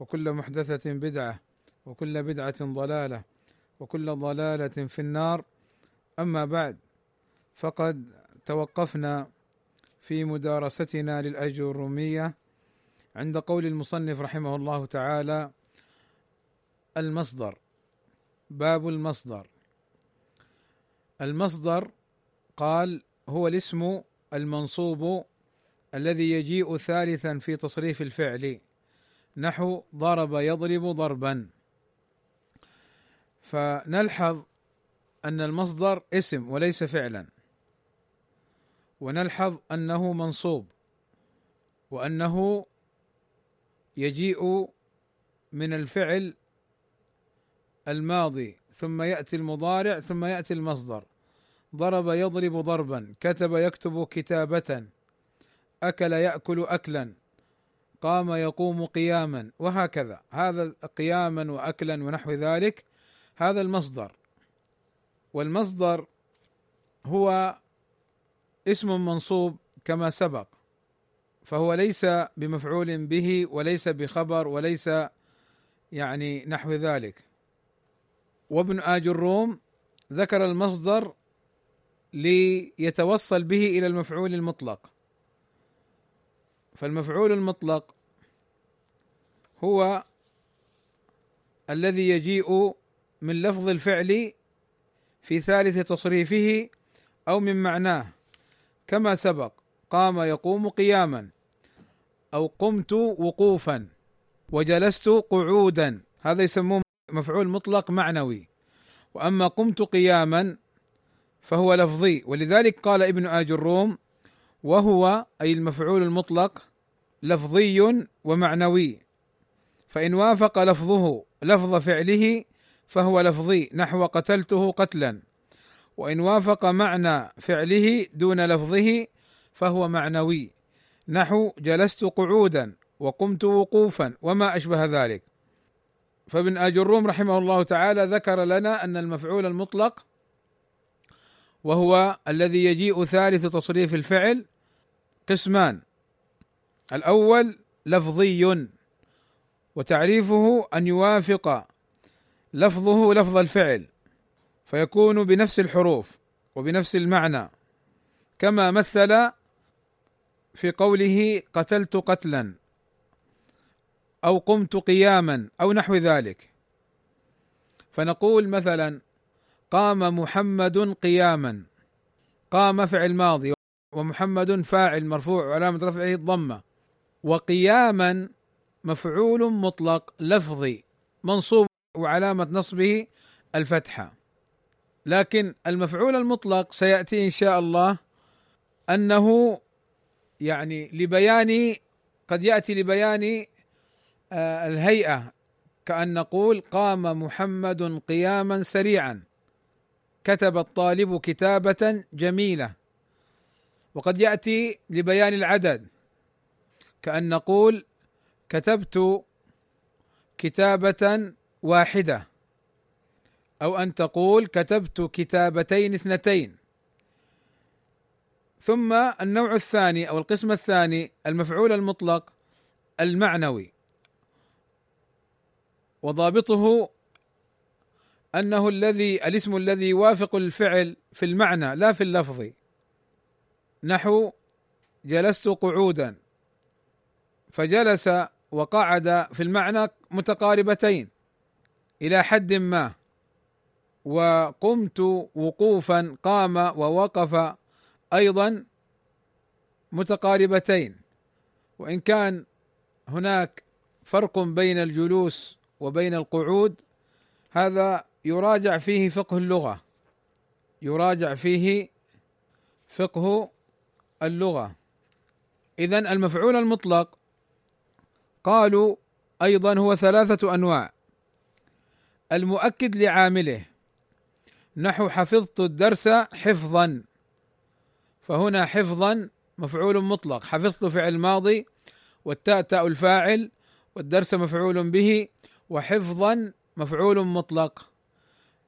وكل محدثة بدعة وكل بدعة ضلالة وكل ضلالة في النار. أما بعد فقد توقفنا في مدارستنا للأجرومية عند قول المصنف رحمه الله تعالى المصدر باب المصدر. المصدر قال هو الاسم المنصوب الذي يجيء ثالثا في تصريف الفعل. نحو ضرب يضرب ضربا. فنلحظ أن المصدر اسم وليس فعلا. ونلحظ أنه منصوب وأنه يجيء من الفعل الماضي ثم يأتي المضارع ثم يأتي المصدر. ضرب يضرب ضربا كتب يكتب كتابة أكل يأكل اكلا. قام يقوم قياما وهكذا. هذا قياما وأكلا ونحو ذلك. هذا المصدر. والمصدر هو اسم منصوب كما سبق. فهو ليس بمفعول به وليس بخبر وليس يعني نحو ذلك. وابن آج الروم ذكر المصدر ليتوصل به إلى المفعول المطلق. فالمفعول المطلق هو الذي يجيء من لفظ الفعل في ثالث تصريفه أو من معناه. كما سبق قام يقوم قياما أو قمت وقوفا وجلست قعودا. هذا يسموه مفعول مطلق معنوي. وأما قمت قياما فهو لفظي. ولذلك قال ابن آج الروم وهو أي المفعول المطلق لفظي ومعنوي. فإن وافق لفظه لفظ فعله فهو لفظي نحو قتلته قتلا. وإن وافق معنى فعله دون لفظه فهو معنوي نحو جلست قعودا وقمت وقوفا وما أشبه ذلك. فابن آجروم رحمه الله تعالى ذكر لنا أن المفعول المطلق وهو الذي يجيء ثالث تصريف الفعل قسمان. الأول لفظي وتعريفه أن يوافق لفظه لفظ الفعل فيكون بنفس الحروف وبنفس المعنى. كما مثل في قوله قتلت قتلا أو قمت قياما أو نحو ذلك. فنقول مثلا قام محمد قياما قام فعل ماضي ومحمد فاعل مرفوع وعلامة رفعه الضمة. وقياما مفعول مطلق لفظي منصوب وعلامة نصبه الفتحة. لكن المفعول المطلق سيأتي إن شاء الله أنه يعني لبيان قد يأتي لبيان آه، الهيئة كأن نقول قام محمد قياما سريعا. كتب الطالب كتابة جميلة. وقد يأتي لبيان العدد. كأن نقول كتبت كتابة واحدة أو أن تقول كتبت كتابتين اثنتين. ثم النوع الثاني أو القسم الثاني المفعول المطلق المعنوي. وضابطه أنه الذي الاسم الذي يوافق الفعل في المعنى لا في اللفظ. نحو جلست قعودا. فجلس وقعد في المعنى متقاربتين إلى حد ما وقمت وقوفا قام ووقف أيضا متقاربتين. وإن كان هناك فرق بين الجلوس وبين القعود هذا يراجع فيه فقه اللغة. يراجع فيه فقه اللغة. اذا المفعول المطلق قالوا أيضا هو ثلاثة أنواع. المؤكد لعامله نحو حفظت الدرس حفظا. فهنا حفظا مفعول مطلق حفظت فعل ماضي والتاء تاء الفاعل والدرس مفعول به وحفظا مفعول مطلق.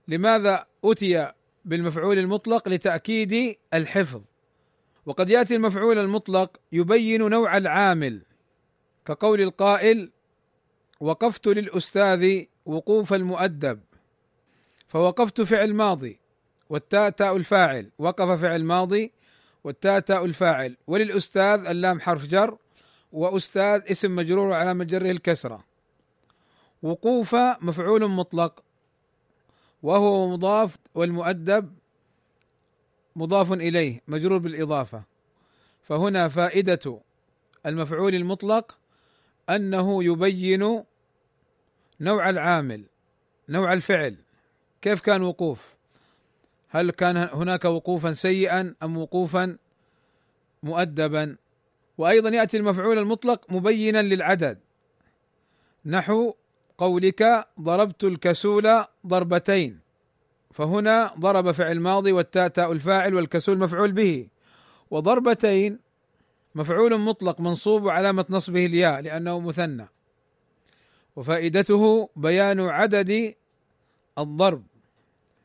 لماذا أتي بالمفعول المطلق؟ لتأكيد الحفظ. وقد يأتي المفعول المطلق يبين نوع العامل. كقول القائل وقفت للأستاذ وقوف المؤدب فوقفت فعل ماضي والتاء تاء الفاعل وقف فعل ماضي والتاء تاء الفاعل وللأستاذ اللام حرف جر وأستاذ اسم مجرور على مجره الكسرة. وقوف مفعول مطلق وهو مضاف والمؤدب مضاف إليه مجرور بالإضافة. فهنا فائدة المفعول المطلق أنه يبين نوع العامل نوع الفعل. كيف كان وقوف؟ هل كان هناك وقوفا سيئا أم وقوفا مؤدبا؟ وأيضا يأتي المفعول المطلق مبينا للعدد. نحو قولك ضربت الكسول ضربتين. فهنا ضرب فعل ماضي والتاء تاء الفاعل والكسول مفعول به. وضربتين مفعول مطلق منصوب وعلامة نصبه الياء لأنه مثنى. وفائدته بيان عدد الضرب.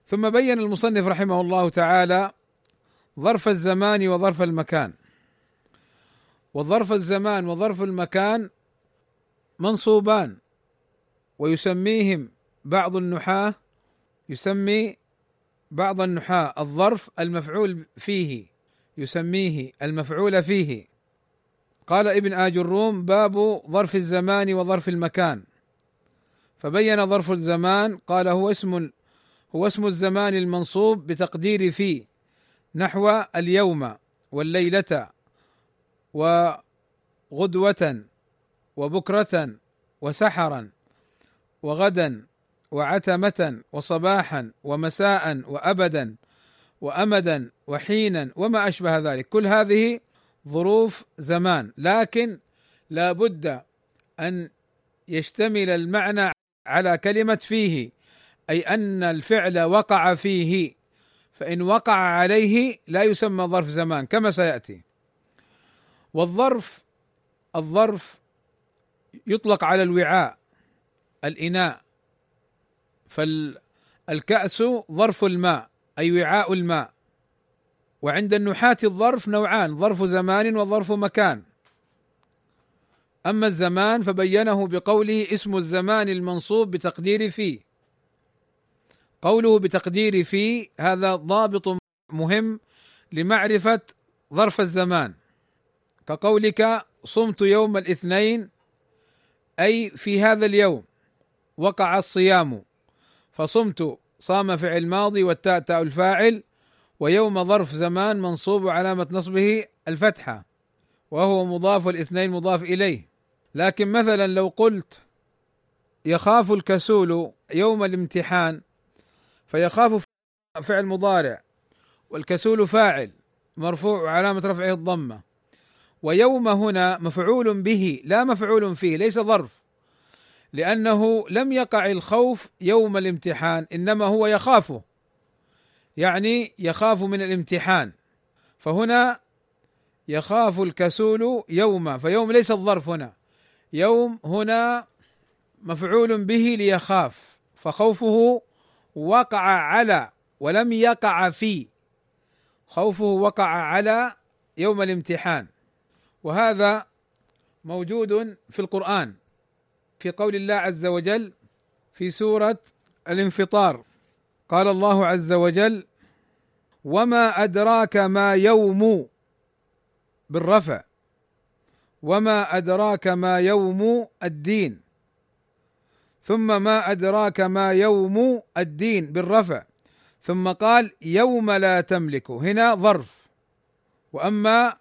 ثم بين المصنف رحمه الله تعالى ظرف الزمان وظرف المكان. وظرف الزمان وظرف المكان منصوبان ويسميهم بعض النحاة يسمي بعض النحاة الظرف المفعول فيه يسميه المفعول فيه. قال ابن آج الروم باب ظرف الزمان وظرف المكان. فبين ظرف الزمان قال هو اسم هو اسم الزمان المنصوب بتقدير في نحو اليوم والليلة وغدوة وبكرة وسحرا وغدا وعتمة وصباحا ومساء وأبدا وأمدا وحينا وما أشبه ذلك. كل هذه ظروف زمان. لكن لا بد أن يشتمل المعنى على كلمة فيه أي أن الفعل وقع فيه. فإن وقع عليه لا يسمى ظرف زمان كما سيأتي. والظرف الظرف يطلق على الوعاء الإناء. فالكأس ظرف الماء أي وعاء الماء. وعند النحاة الظرف نوعان ظرف زمان وظرف مكان. أما الزمان فبينه بقوله اسم الزمان المنصوب بتقدير في. قوله بتقدير في هذا ضابط مهم لمعرفة ظرف الزمان. كقولك صمت يوم الاثنين أي في هذا اليوم وقع الصيام فصمت صام فعل ماضي والتاء تاء الفاعل ويوم ظرف زمان منصوب وعلامة نصبه الفتحة وهو مضاف الاثنين مضاف إليه. لكن مثلا لو قلت يخاف الكسول يوم الامتحان فيخاف فعل مضارع والكسول فاعل مرفوع وعلامة رفعه الضمة. ويوم هنا مفعول به لا مفعول فيه ليس ظرف لأنه لم يقع الخوف يوم الامتحان إنما هو يخافه. يعني يخاف من الامتحان. فهنا يخاف الكسول يوم فيوم ليس الظرف هنا. يوم هنا مفعول به ليخاف فخوفه وقع على ولم يقع في. خوفه وقع على يوم الامتحان. وهذا موجود في القرآن في قول الله عز وجل في سورة الانفطار. قال الله عز وجل وما أدراك ما يوم بالرفع وما أدراك ما يوم الدين ثم ما أدراك ما يوم الدين بالرفع ثم قال يوم لا تملك. هنا ظرف. وأما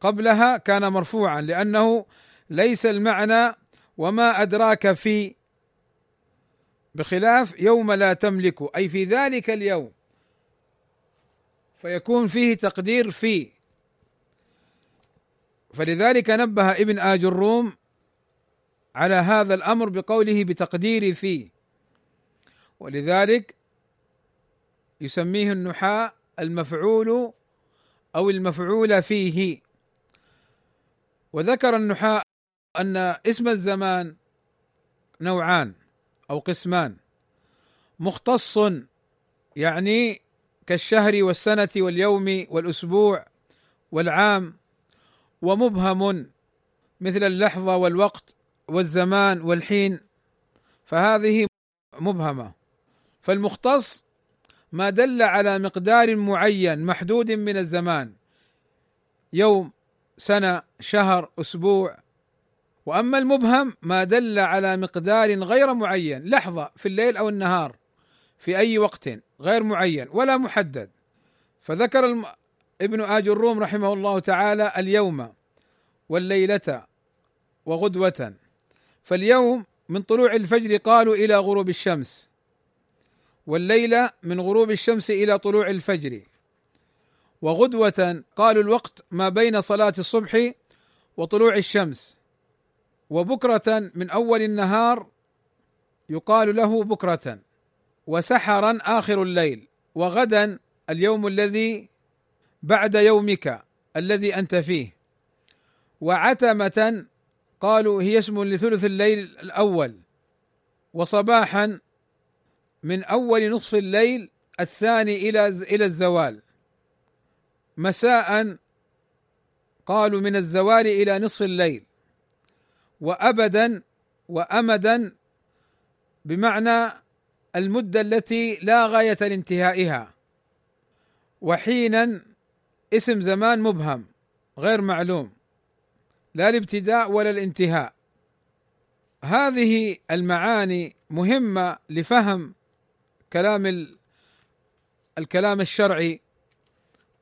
قبلها كان مرفوعا لأنه ليس المعنى وما أدراك في بخلاف يوم لا تملك أي في ذلك اليوم. فيكون فيه تقدير في. فلذلك نبه ابن آج الروم على هذا الأمر بقوله بتقدير فيه ولذلك يسميه النحاة المفعول أو المفعول فيه. وذكر النحاة أن اسم الزمان نوعان. أو قسمان. مختص يعني كالشهر والسنة واليوم والأسبوع والعام ومبهم مثل اللحظة والوقت والزمان والحين فهذه مبهمة. فالمختص ما دل على مقدار معين محدود من الزمان يوم سنة شهر أسبوع وأما المبهم ما دل على مقدار غير معين لحظة في الليل أو النهار في أي وقت غير معين ولا محدد. فذكر. ابن آج الروم رحمه الله تعالى اليوم والليلة وغدوة. فاليوم من طلوع الفجر قالوا إلى غروب الشمس والليلة من غروب الشمس إلى طلوع الفجر. وغدوة قالوا الوقت ما بين صلاة الصبح وطلوع الشمس. وبكرة من أول النهار يقال له بكرة وسحرا آخر الليل وغدا اليوم الذي بعد يومك الذي أنت فيه. وعتمة قالوا هي اسم لثلث الليل الأول وصباحا من أول نصف الليل الثاني إلى إلى الزوال. مساء قالوا من الزوال إلى نصف الليل. وأبدا وأمدا بمعنى المدة التي لا غاية لانتهائها. وحينا اسم زمان مبهم غير معلوم لا الابتداء ولا الانتهاء. هذه المعاني مهمة لفهم كلام الكلام الشرعي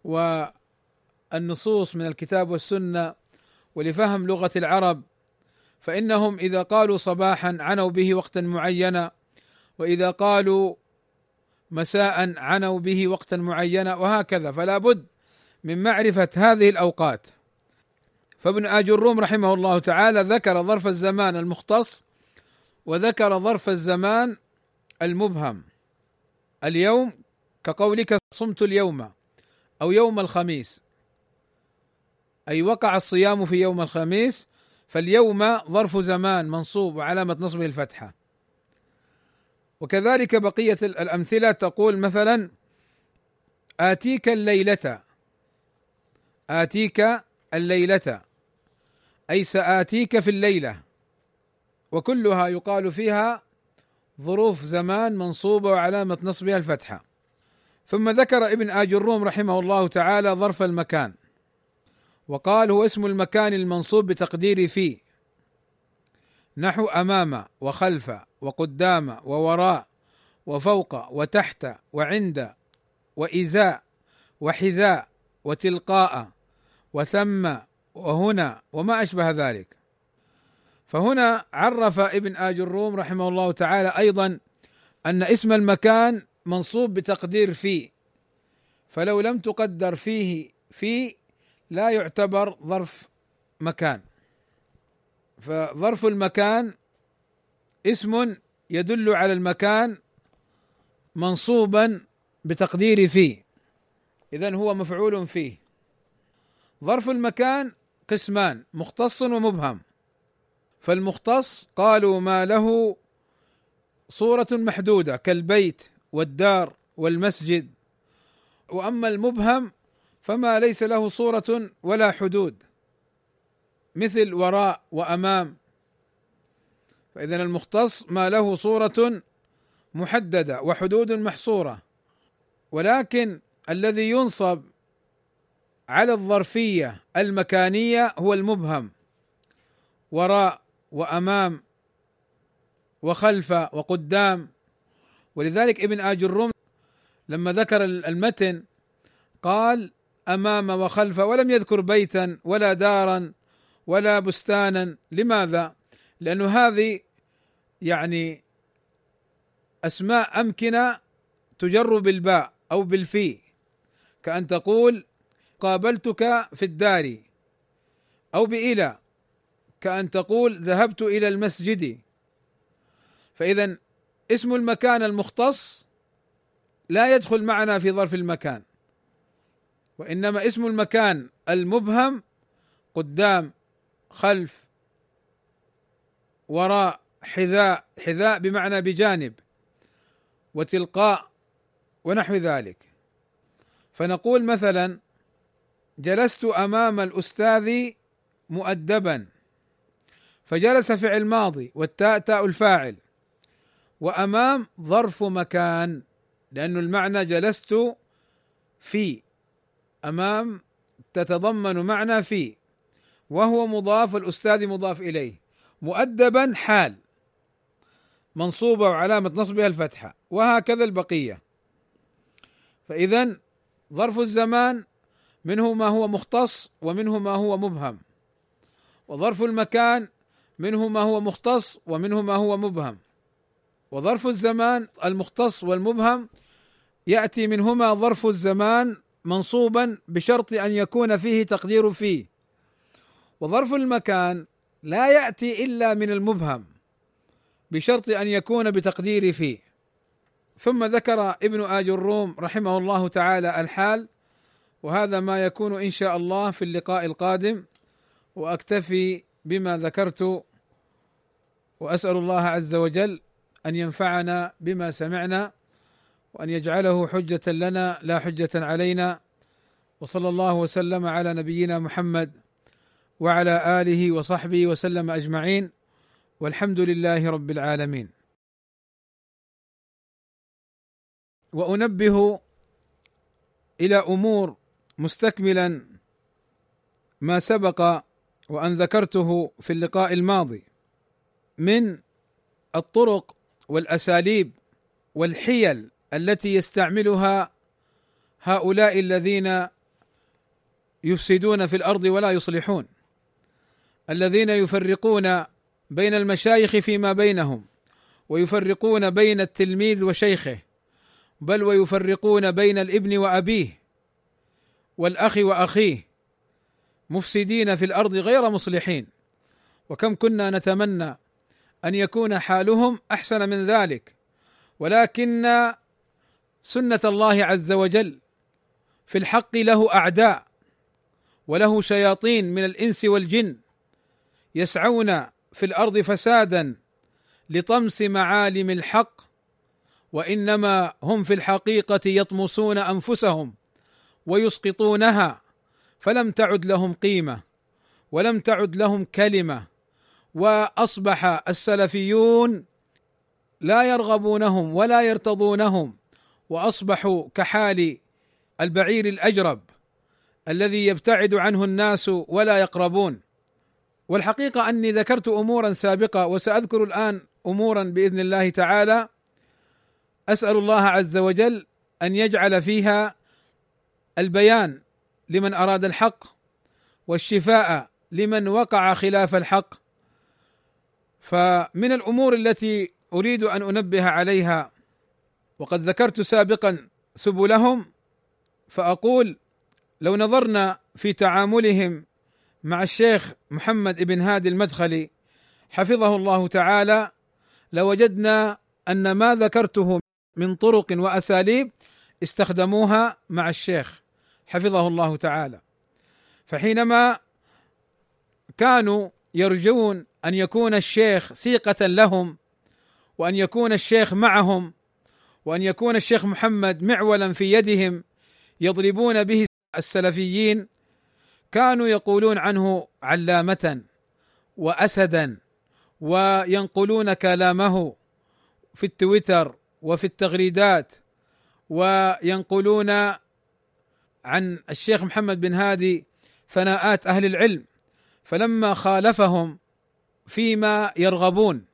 والنصوص من الكتاب والسنة ولفهم لغة العرب. فإنهم إذا قالوا صباحا عنوا به وقتا معينا وإذا قالوا مساء عنوا به وقتا معينا وهكذا. فلا بد من معرفة هذه الأوقات. فابن اجر الروم رحمه الله تعالى ذكر ظرف الزمان المختص وذكر ظرف الزمان المبهم. اليوم كقولك صمت اليوم أو يوم الخميس. أي وقع الصيام في يوم الخميس فاليوم ظرف زمان منصوب وعلامة نصبه الفتحة. وكذلك بقية الأمثلة تقول مثلا آتيك الليلة. آتيك الليلة. أي سآتيك في الليلة. وكلها يقال فيها ظروف زمان منصوبة وعلامة نصبها الفتحة. ثم ذكر ابن آج الروم رحمه الله تعالى ظرف المكان. وقال هو اسم المكان المنصوب بتقدير في نحو أمام وخلف وقدام ووراء وفوق وتحت وعند وإزاء وحذاء وتلقاء وثم وهنا وما أشبه ذلك. فهنا عرف ابن آج الروم رحمه الله تعالى أيضا أن اسم المكان منصوب بتقدير في فلو لم تقدر فيه في لا يعتبر ظرف مكان. فظرف المكان اسم يدل على المكان منصوبا بتقدير فيه. اذا هو مفعول فيه. ظرف المكان قسمان مختص ومبهم. فالمختص قالوا ما له صورة محدودة كالبيت والدار والمسجد. وأما المبهم فما ليس له صورة ولا حدود مثل وراء وأمام. فاذا المختص ما له صورة محددة وحدود محصورة ولكن الذي ينصب على الظرفية المكانية هو المبهم وراء وأمام وخلف وقدام. ولذلك ابن آج الروم لما ذكر المتن قال أمام وخلف ولم يذكر بيتا ولا دارا ولا بستانا. لماذا؟ لأنه هذه يعني أسماء أمكنة تجر بالباء أو بالفي. كأن تقول قابلتك في الدار أو بإلى. كأن تقول ذهبت إلى المسجد. فإذا اسم المكان المختص لا يدخل معنا في ظرف المكان. وإنما اسم المكان المبهم قدام خلف وراء حذاء حذاء بمعنى بجانب وتلقاء ونحو ذلك. فنقول مثلا جلست أمام الأستاذ مؤدبا فجلس فعل ماضي والتاء تاء الفاعل وأمام ظرف مكان لأن المعنى جلست في أمام تتضمن معنى في وهو مضاف الأستاذ مضاف إليه. مؤدبا حال منصوبة وعلامة نصبها الفتحة وهكذا البقية. فإذا ظرف الزمان منه ما هو مختص ومنه ما هو مبهم وظرف المكان منه ما هو مختص ومنه ما هو مبهم. وظرف الزمان المختص والمبهم يأتي منهما ظرف الزمان منصوبا بشرط أن يكون فيه تقدير فيه. وظرف المكان لا يأتي إلا من المبهم بشرط أن يكون بتقدير فيه. ثم ذكر ابن آج الروم رحمه الله تعالى الحال وهذا ما يكون إن شاء الله في اللقاء القادم. وأكتفي بما ذكرت وأسأل الله عز وجل أن ينفعنا بما سمعنا. وأن يجعله حجة لنا لا حجة علينا. وصلى الله وسلم على نبينا محمد وعلى آله وصحبه وسلم أجمعين. والحمد لله رب العالمين. وأنبه إلى أمور مستكملا ما سبق وأن ذكرته في اللقاء الماضي من الطرق والأساليب والحيل التي يستعملها هؤلاء الذين يفسدون في الأرض ولا يصلحون. الذين يفرقون بين المشايخ فيما بينهم ويفرقون بين التلميذ وشيخه بل ويفرقون بين الابن وأبيه والأخ وأخيه مفسدين في الأرض غير مصلحين. وكم كنا نتمنى أن يكون حالهم أحسن من ذلك ولكن سنة الله عز وجل. في الحق له أعداء وله شياطين من الإنس والجن يسعون في الأرض فسادا لطمس معالم الحق وإنما هم في الحقيقة يطمسون أنفسهم ويسقطونها فلم تعد لهم قيمة ولم تعد لهم كلمة وأصبح السلفيون لا يرغبونهم ولا يرتضونهم. وأصبحوا كحال البعير الأجرب الذي يبتعد عنه الناس ولا يقربون. والحقيقة أني ذكرت أمورا سابقة وسأذكر الآن أمورا بإذن الله تعالى. أسأل الله عز وجل أن يجعل فيها البيان لمن أراد الحق والشفاء لمن وقع خلاف الحق. فمن الأمور التي أريد أن أنبه عليها وقد ذكرت سابقا سبلهم فأقول لو نظرنا في تعاملهم مع الشيخ محمد بن هادي المدخلي حفظه الله تعالى لوجدنا أن ما ذكرته من طرق وأساليب استخدموها مع الشيخ حفظه الله تعالى. فحينما كانوا يرجون أن يكون الشيخ سيقة لهم وأن يكون الشيخ معهم وأن يكون الشيخ محمد معولا في يدهم يضربون به السلفيين كانوا يقولون عنه علامة واسدا وينقلون كلامه في التويتر وفي التغريدات وينقلون عن الشيخ محمد بن هادي ثناءات أهل العلم. فلما خالفهم فيما يرغبون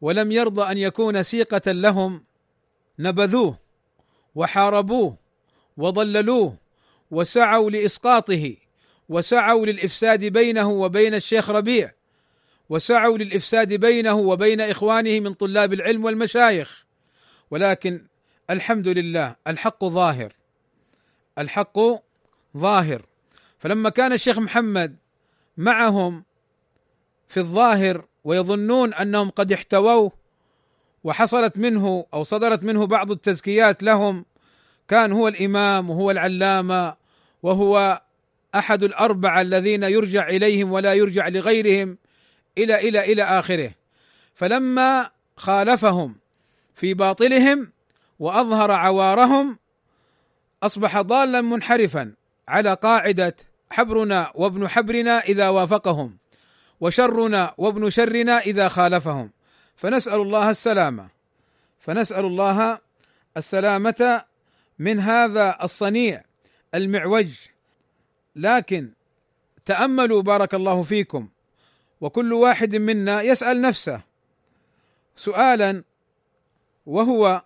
ولم يرضى أن يكون سيقة لهم نبذوه وحاربوه وضللوه وسعوا لإسقاطه وسعوا للإفساد بينه وبين الشيخ ربيع وسعوا للإفساد بينه وبين إخوانه من طلاب العلم والمشايخ. ولكن الحمد لله الحق ظاهر الحق ظاهر. فلما كان الشيخ محمد معهم في الظاهر ويظنون أنهم قد احتووه وحصلت منه أو صدرت منه بعض التزكيات لهم كان هو الإمام وهو العلامة وهو أحد الاربعه الذين يرجع إليهم ولا يرجع لغيرهم إلى إلى إلى آخره. فلما خالفهم في باطلهم وأظهر عوارهم أصبح ضالا منحرفا على قاعدة حبرنا وابن حبرنا إذا وافقهم وشرنا وابن شرنا إذا خالفهم. فنسأل الله السلامة. فنسأل الله السلامة من هذا الصنيع المعوج. لكن تأملوا بارك الله فيكم وكل واحد منا يسأل نفسه سؤالا وهو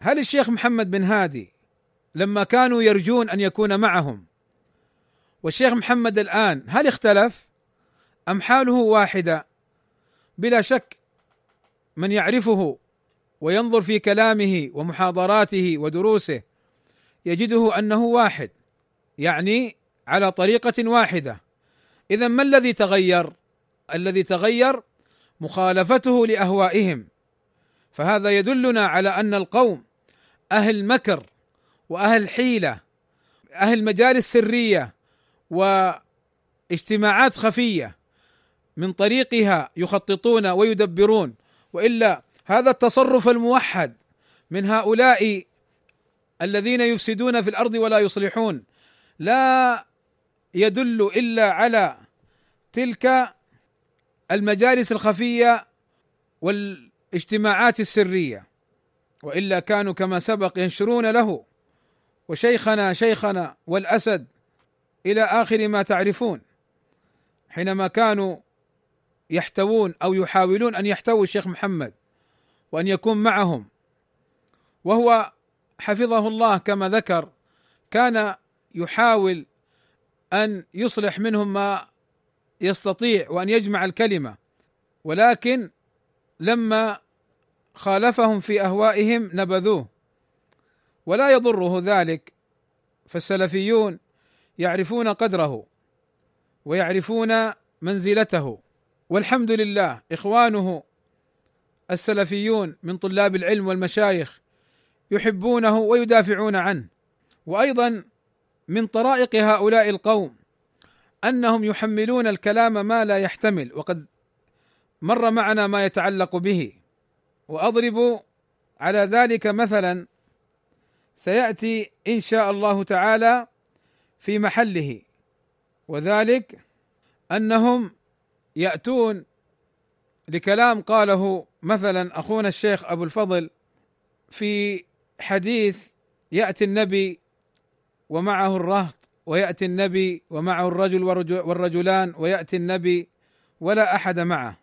هل الشيخ محمد بن هادي لما كانوا يرجون أن يكون معهم والشيخ محمد الآن هل اختلف؟ أم حاله واحدة؟ بلا شك من يعرفه وينظر في كلامه ومحاضراته ودروسه يجده أنه واحد يعني على طريقة واحدة. اذا ما الذي تغير؟ الذي تغير مخالفته لأهوائهم. فهذا يدلنا على أن القوم أهل مكر وأهل حيلة أهل مجالس سرية واجتماعات خفية من طريقها يخططون ويدبرون. وإلا هذا التصرف الموحد من هؤلاء الذين يفسدون في الأرض ولا يصلحون. لا يدل إلا على تلك المجالس الخفية والاجتماعات السرية. وإلا كانوا كما سبق ينشرون له. وشيخنا شيخنا والأسد إلى آخر ما تعرفون. حينما كانوا يحتوون أو يحاولون أن يحتووا الشيخ محمد وأن يكون معهم. وهو حفظه الله كما ذكر كان يحاول أن يصلح منهم ما يستطيع وأن يجمع الكلمة. ولكن لما خالفهم في أهوائهم نبذوه. ولا يضره ذلك فالسلفيون يعرفون قدره ويعرفون منزلته. والحمد لله إخوانه السلفيون من طلاب العلم والمشايخ يحبونه ويدافعون عنه وأيضا من طرائق هؤلاء القوم أنهم يحملون الكلام ما لا يحتمل وقد مر معنا ما يتعلق به. وأضرب على ذلك مثلا سيأتي إن شاء الله تعالى في محله وذلك أنهم يأتون لكلام قاله مثلا أخونا الشيخ أبو الفضل في حديث يأتي النبي ومعه الرهط ويأتي النبي ومعه الرجل والرجلان ويأتي النبي ولا أحد معه.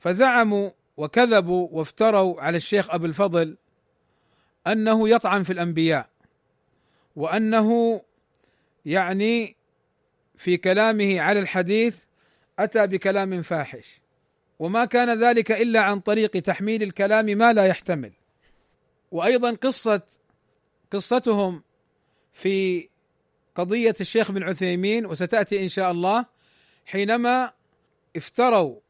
فزعموا وكذبوا وافتروا على الشيخ أبو الفضل أنه يطعن في الأنبياء وأنه يعني في كلامه على الحديث أتى بكلام فاحش. وما كان ذلك إلا عن طريق تحميل الكلام ما لا يحتمل. وأيضا قصة قصتهم في قضية الشيخ بن عثيمين وستأتي إن شاء الله حينما افتروا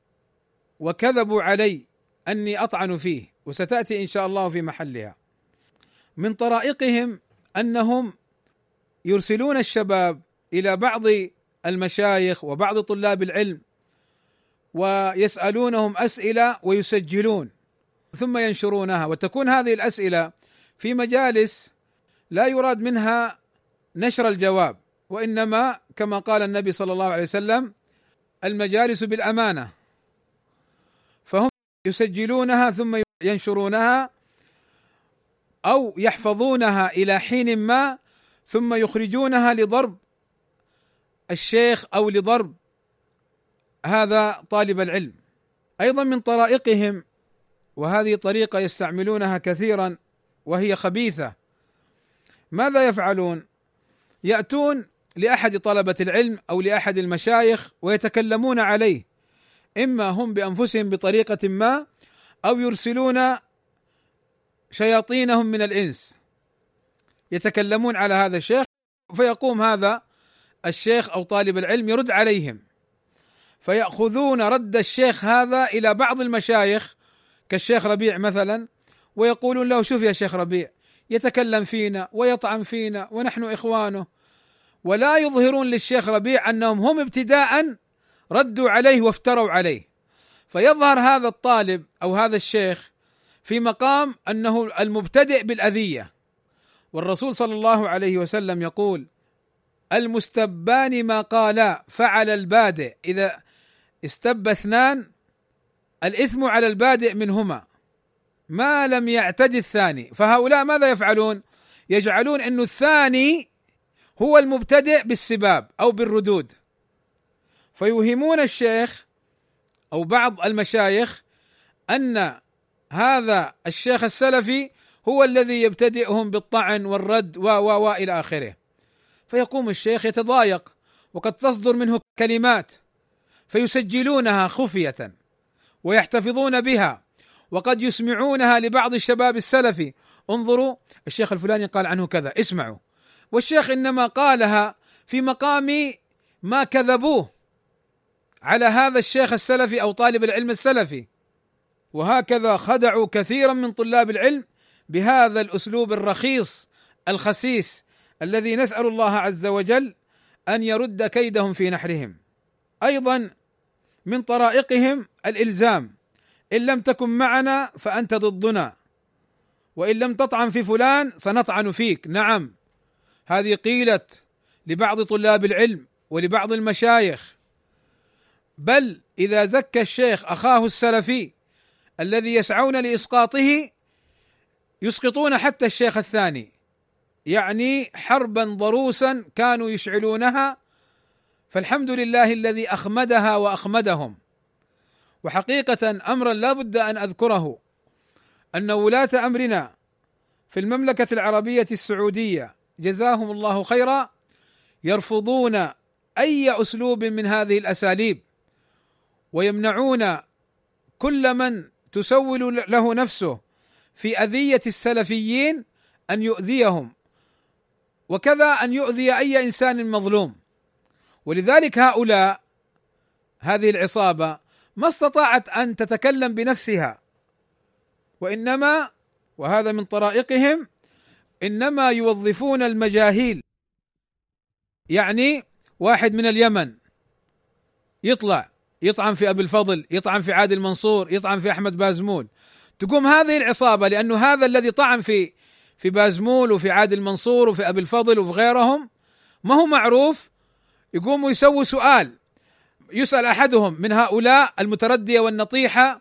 وكذبوا علي أني أطعن فيه. وستأتي إن شاء الله في محلها. من طرائقهم أنهم يرسلون الشباب إلى بعض المشايخ وبعض طلاب العلم ويسألونهم أسئلة ويسجلون ثم ينشرونها وتكون هذه الأسئلة في مجالس لا يراد منها نشر الجواب وإنما كما قال النبي صلى الله عليه وسلم المجالس بالأمانة. فهم يسجلونها ثم ينشرونها أو يحفظونها إلى حين ما ثم يخرجونها لضرب الشيخ أو لضرب هذا طالب العلم. أيضا من طرائقهم وهذه طريقة يستعملونها كثيرا وهي خبيثة. ماذا يفعلون؟ يأتون لأحد طلبة العلم أو لأحد المشايخ ويتكلمون عليه. إما هم بأنفسهم بطريقة ما أو يرسلون شياطينهم من الإنس. يتكلمون على هذا الشيخ فيقوم هذا الشيخ أو طالب العلم يرد عليهم فيأخذون رد الشيخ هذا إلى بعض المشايخ كالشيخ ربيع مثلا ويقولون له شوف يا شيخ ربيع يتكلم فينا ويطعن فينا ونحن إخوانه ولا يظهرون للشيخ ربيع أنهم هم ابتداء ردوا عليه وافتروا عليه. فيظهر هذا الطالب أو هذا الشيخ في مقام أنه المبتدئ بالأذية والرسول صلى الله عليه وسلم يقول المستبان ما قالا فعل البادئ. إذا استب اثنان الإثم على البادئ منهما. ما لم يعتد الثاني. فهؤلاء ماذا يفعلون؟ يجعلون انه الثاني هو المبتدئ بالسباب أو بالردود. فيوهمون الشيخ أو بعض المشايخ أن هذا الشيخ السلفي هو الذي يبتدئهم بالطعن والرد و و و إلى آخره. فيقوم الشيخ يتضايق وقد تصدر منه كلمات فيسجلونها خفية ويحتفظون بها وقد يسمعونها لبعض الشباب السلفي انظروا الشيخ الفلاني قال عنه كذا اسمعوا. والشيخ إنما قالها في مقام ما كذبوه على هذا الشيخ السلفي أو طالب العلم السلفي وهكذا خدعوا كثيرا من طلاب العلم بهذا الأسلوب الرخيص الخسيس. الذي نسأل الله عز وجل أن يرد كيدهم في نحرهم. أيضا من طرائقهم الإلزام. إن لم تكن معنا فأنت ضدنا. وإن لم تطعن في فلان سنطعن فيك. نعم. هذه قيلت لبعض طلاب العلم ولبعض المشايخ. بل إذا زكى الشيخ أخاه السلفي الذي يسعون لإسقاطه يسقطون حتى الشيخ الثاني. يعني حربا ضروسا كانوا يشعلونها فالحمد لله الذي أخمدها وأخمدهم. وحقيقة امرا لا بد أن أذكره أن ولاة أمرنا في المملكة العربية السعودية جزاهم الله خيرا يرفضون أي أسلوب من هذه الأساليب ويمنعون كل من تسول له نفسه في أذية السلفيين أن يؤذيهم. وكذا أن يؤذي أي إنسان مظلوم. ولذلك هؤلاء هذه العصابة ما استطاعت أن تتكلم بنفسها. وإنما وهذا من طرائقهم إنما يوظفون المجاهيل. يعني واحد من اليمن يطلع يطعن في أبي الفضل يطعن في عادل منصور يطعن في أحمد بازمول تقوم هذه العصابة لأنه هذا الذي طعن في في بازمول وفي عادل منصور وفي أبي الفضل وفي غيرهم ما هو معروف يقوموا يسووا سؤال يسأل أحدهم من هؤلاء المتردية والنطيحة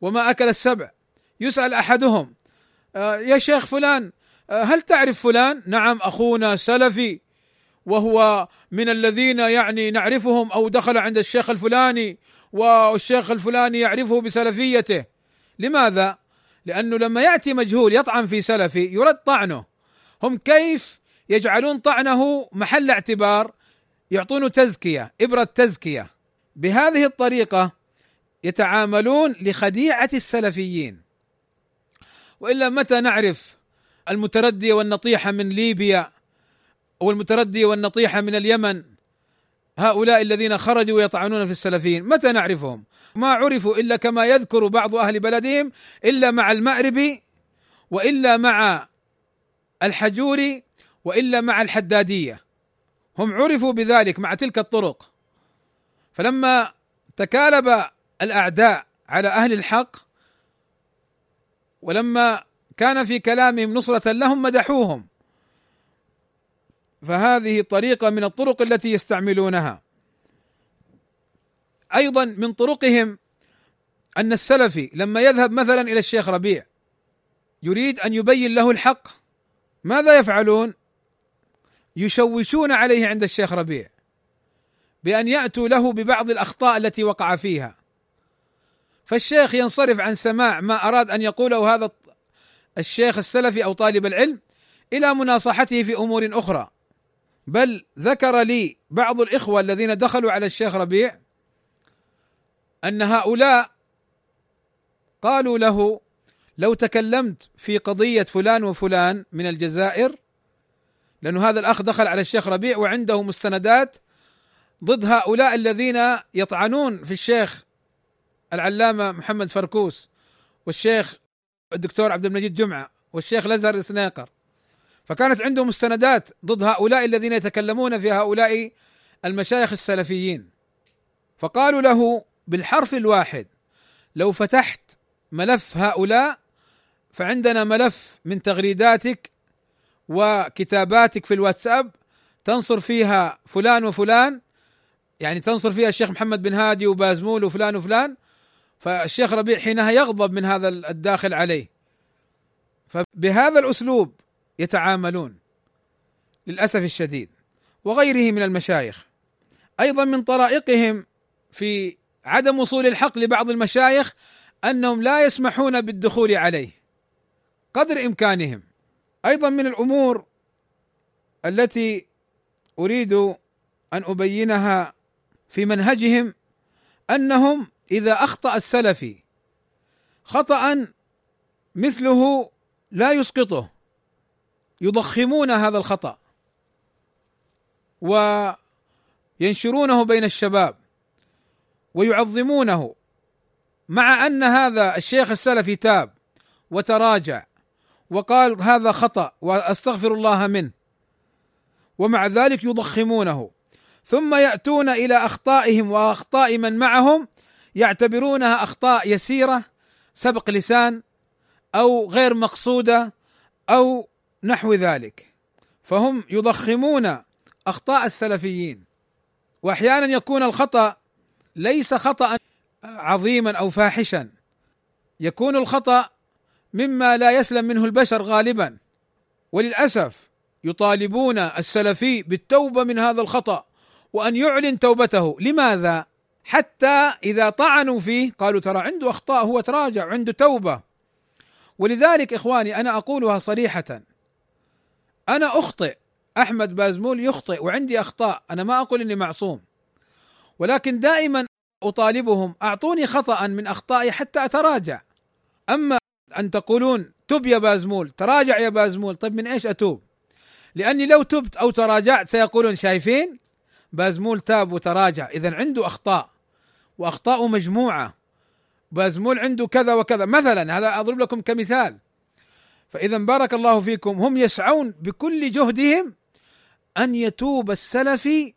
وما أكل السبع يسأل أحدهم آه يا شيخ فلان آه هل تعرف فلان؟ نعم أخونا سلفي وهو من الذين يعني نعرفهم أو دخل عند الشيخ الفلاني والشيخ الفلاني يعرفه بسلفيته لماذا؟ لأنه لما يأتي مجهول يطعن في سلفي يرد طعنه. هم كيف يجعلون طعنه محل اعتبار؟ يعطونه تزكية إبرة تزكية. بهذه الطريقة يتعاملون لخديعة السلفيين. وإلا متى نعرف المترديه والنطيحه من ليبيا والمترديه والنطيحه من اليمن؟ هؤلاء الذين خرجوا يطعنون في السلفيين متى نعرفهم؟ ما عرفوا إلا كما يذكر بعض أهل بلدهم إلا مع المأرب وإلا مع الحجور وإلا مع الحدادية. هم عرفوا بذلك مع تلك الطرق. فلما تكالب الأعداء على أهل الحق ولما كان في كلامهم نصرة لهم مدحوهم. فهذه طريقة من الطرق التي يستعملونها. أيضا من طرقهم أن السلفي لما يذهب مثلا إلى الشيخ ربيع يريد أن يبين له الحق ماذا يفعلون؟ يشوشون عليه عند الشيخ ربيع بأن يأتوا له ببعض الأخطاء التي وقع فيها. فالشيخ ينصرف عن سماع ما أراد أن يقوله هذا الشيخ السلفي أو طالب العلم إلى مناصحته في أمور أخرى. بل ذكر لي بعض الإخوة الذين دخلوا على الشيخ ربيع أن هؤلاء قالوا له لو تكلمت في قضية فلان وفلان من الجزائر لأن هذا الأخ دخل على الشيخ ربيع وعنده مستندات ضد هؤلاء الذين يطعنون في الشيخ العلامة محمد فركوس والشيخ الدكتور عبد المجيد جمعة والشيخ الازهر السنيقر فكانت عنده مستندات ضد هؤلاء الذين يتكلمون في هؤلاء المشايخ السلفيين. فقالوا له بالحرف الواحد لو فتحت ملف هؤلاء فعندنا ملف من تغريداتك وكتاباتك في الواتساب تنصر فيها فلان وفلان يعني تنصر فيها الشيخ محمد بن هادي وبازمول وفلان وفلان فالشيخ ربيع حينها يغضب من هذا الداخل عليه. فبهذا الأسلوب يتعاملون للأسف الشديد وغيره من المشايخ. أيضا من طرائقهم في عدم وصول الحق لبعض المشايخ أنهم لا يسمحون بالدخول عليه قدر إمكانهم. أيضا من الأمور التي أريد أن أبينها في منهجهم أنهم إذا أخطأ السلفي خطا مثله لا يسقطه. يضخمون هذا الخطأ وينشرونه بين الشباب ويعظمونه مع أن هذا الشيخ السلفي تاب وتراجع وقال هذا خطأ وأستغفر الله منه ومع ذلك يضخمونه. ثم يأتون إلى أخطائهم وأخطاء من معهم يعتبرونها أخطاء يسيرة سبق لسان أو غير مقصودة أو نحو ذلك. فهم يضخمون أخطاء السلفيين وأحيانا يكون الخطأ ليس خطأ عظيما أو فاحشا. يكون الخطأ مما لا يسلم منه البشر غالبا. وللأسف يطالبون السلفي بالتوبة من هذا الخطأ وأن يعلن توبته. لماذا؟ حتى إذا طعنوا فيه قالوا ترى عنده أخطاء هو تراجع عنده توبة. ولذلك إخواني أنا أقولها صريحة. أنا أخطئ. أحمد بازمول يخطئ وعندي أخطاء. أنا ما أقول إني معصوم. ولكن دائما أطالبهم أعطوني خطا من أخطائي حتى أتراجع. أما أن تقولون تب يا بازمول تراجع يا بازمول طيب من إيش أتوب؟ لأني لو تبت أو تراجعت سيقولون شايفين؟ بازمول تاب وتراجع. اذا عنده أخطاء وأخطاء مجموعة. بازمول عنده كذا وكذا. مثلا هذا أضرب لكم كمثال. فإذا بارك الله فيكم. هم يسعون بكل جهدهم أن يتوب السلفي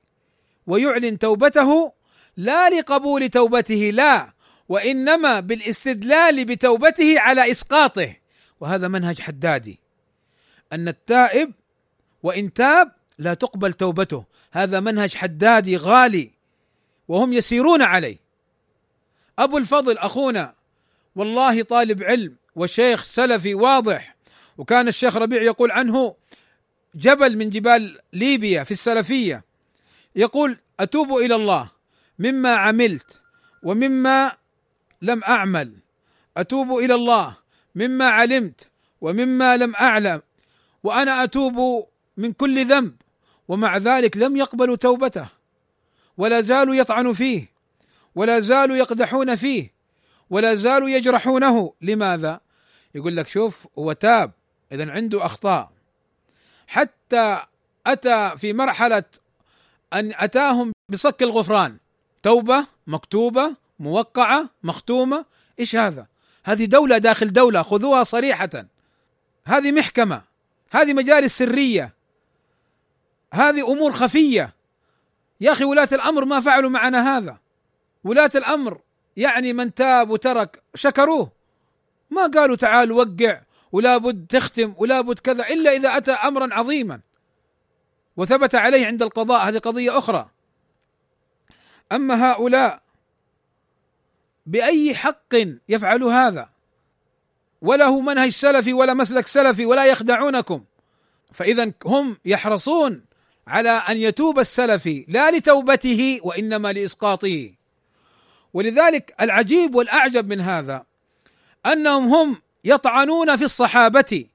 ويعلن توبته لا لقبول توبته لا وإنما بالاستدلال بتوبته على إسقاطه. وهذا منهج حدادي. أن التائب وإن تاب لا تقبل توبته. هذا منهج حدادي غالي وهم يسيرون عليه. أبو الفضل أخونا والله طالب علم وشيخ سلفي واضح وكان الشيخ ربيع يقول عنه جبل من جبال ليبيا في السلفية. يقول أتوب إلى الله مما عملت ومما لم أعمل. أتوب إلى الله مما علمت ومما لم أعلم. وأنا أتوب من كل ذنب ومع ذلك لم يقبلوا توبته. ولا زالوا يطعن فيه. ولا زالوا يقدحون فيه. ولا زالوا يجرحونه. لماذا؟ يقول لك شوف هو تاب. اذا عنده أخطاء. حتى أتى في مرحلة أن أتاهم بصك الغفران. توبة مكتوبة موقعة مختومة. إيش هذا؟ هذه دولة داخل دولة خذوها صريحة. هذه محكمة هذه مجالس سرية. هذه أمور خفية. يا أخي ولاة الأمر ما فعلوا معنا هذا. ولاة الأمر يعني من تاب وترك شكروه. ما قالوا تعال وقع ولا بد تختم ولا بد كذا إلا إذا أتى امرا عظيما وثبت عليه عند القضاء. هذه قضية أخرى. أما هؤلاء بأي حق يفعل هذا؟ وله منهج سلفي ولا مسلك سلفي ولا يخدعونكم. فاذا هم يحرصون على أن يتوب السلفي لا لتوبته وإنما لإسقاطه. ولذلك العجيب والأعجب من هذا أنهم هم يطعنون في الصحابة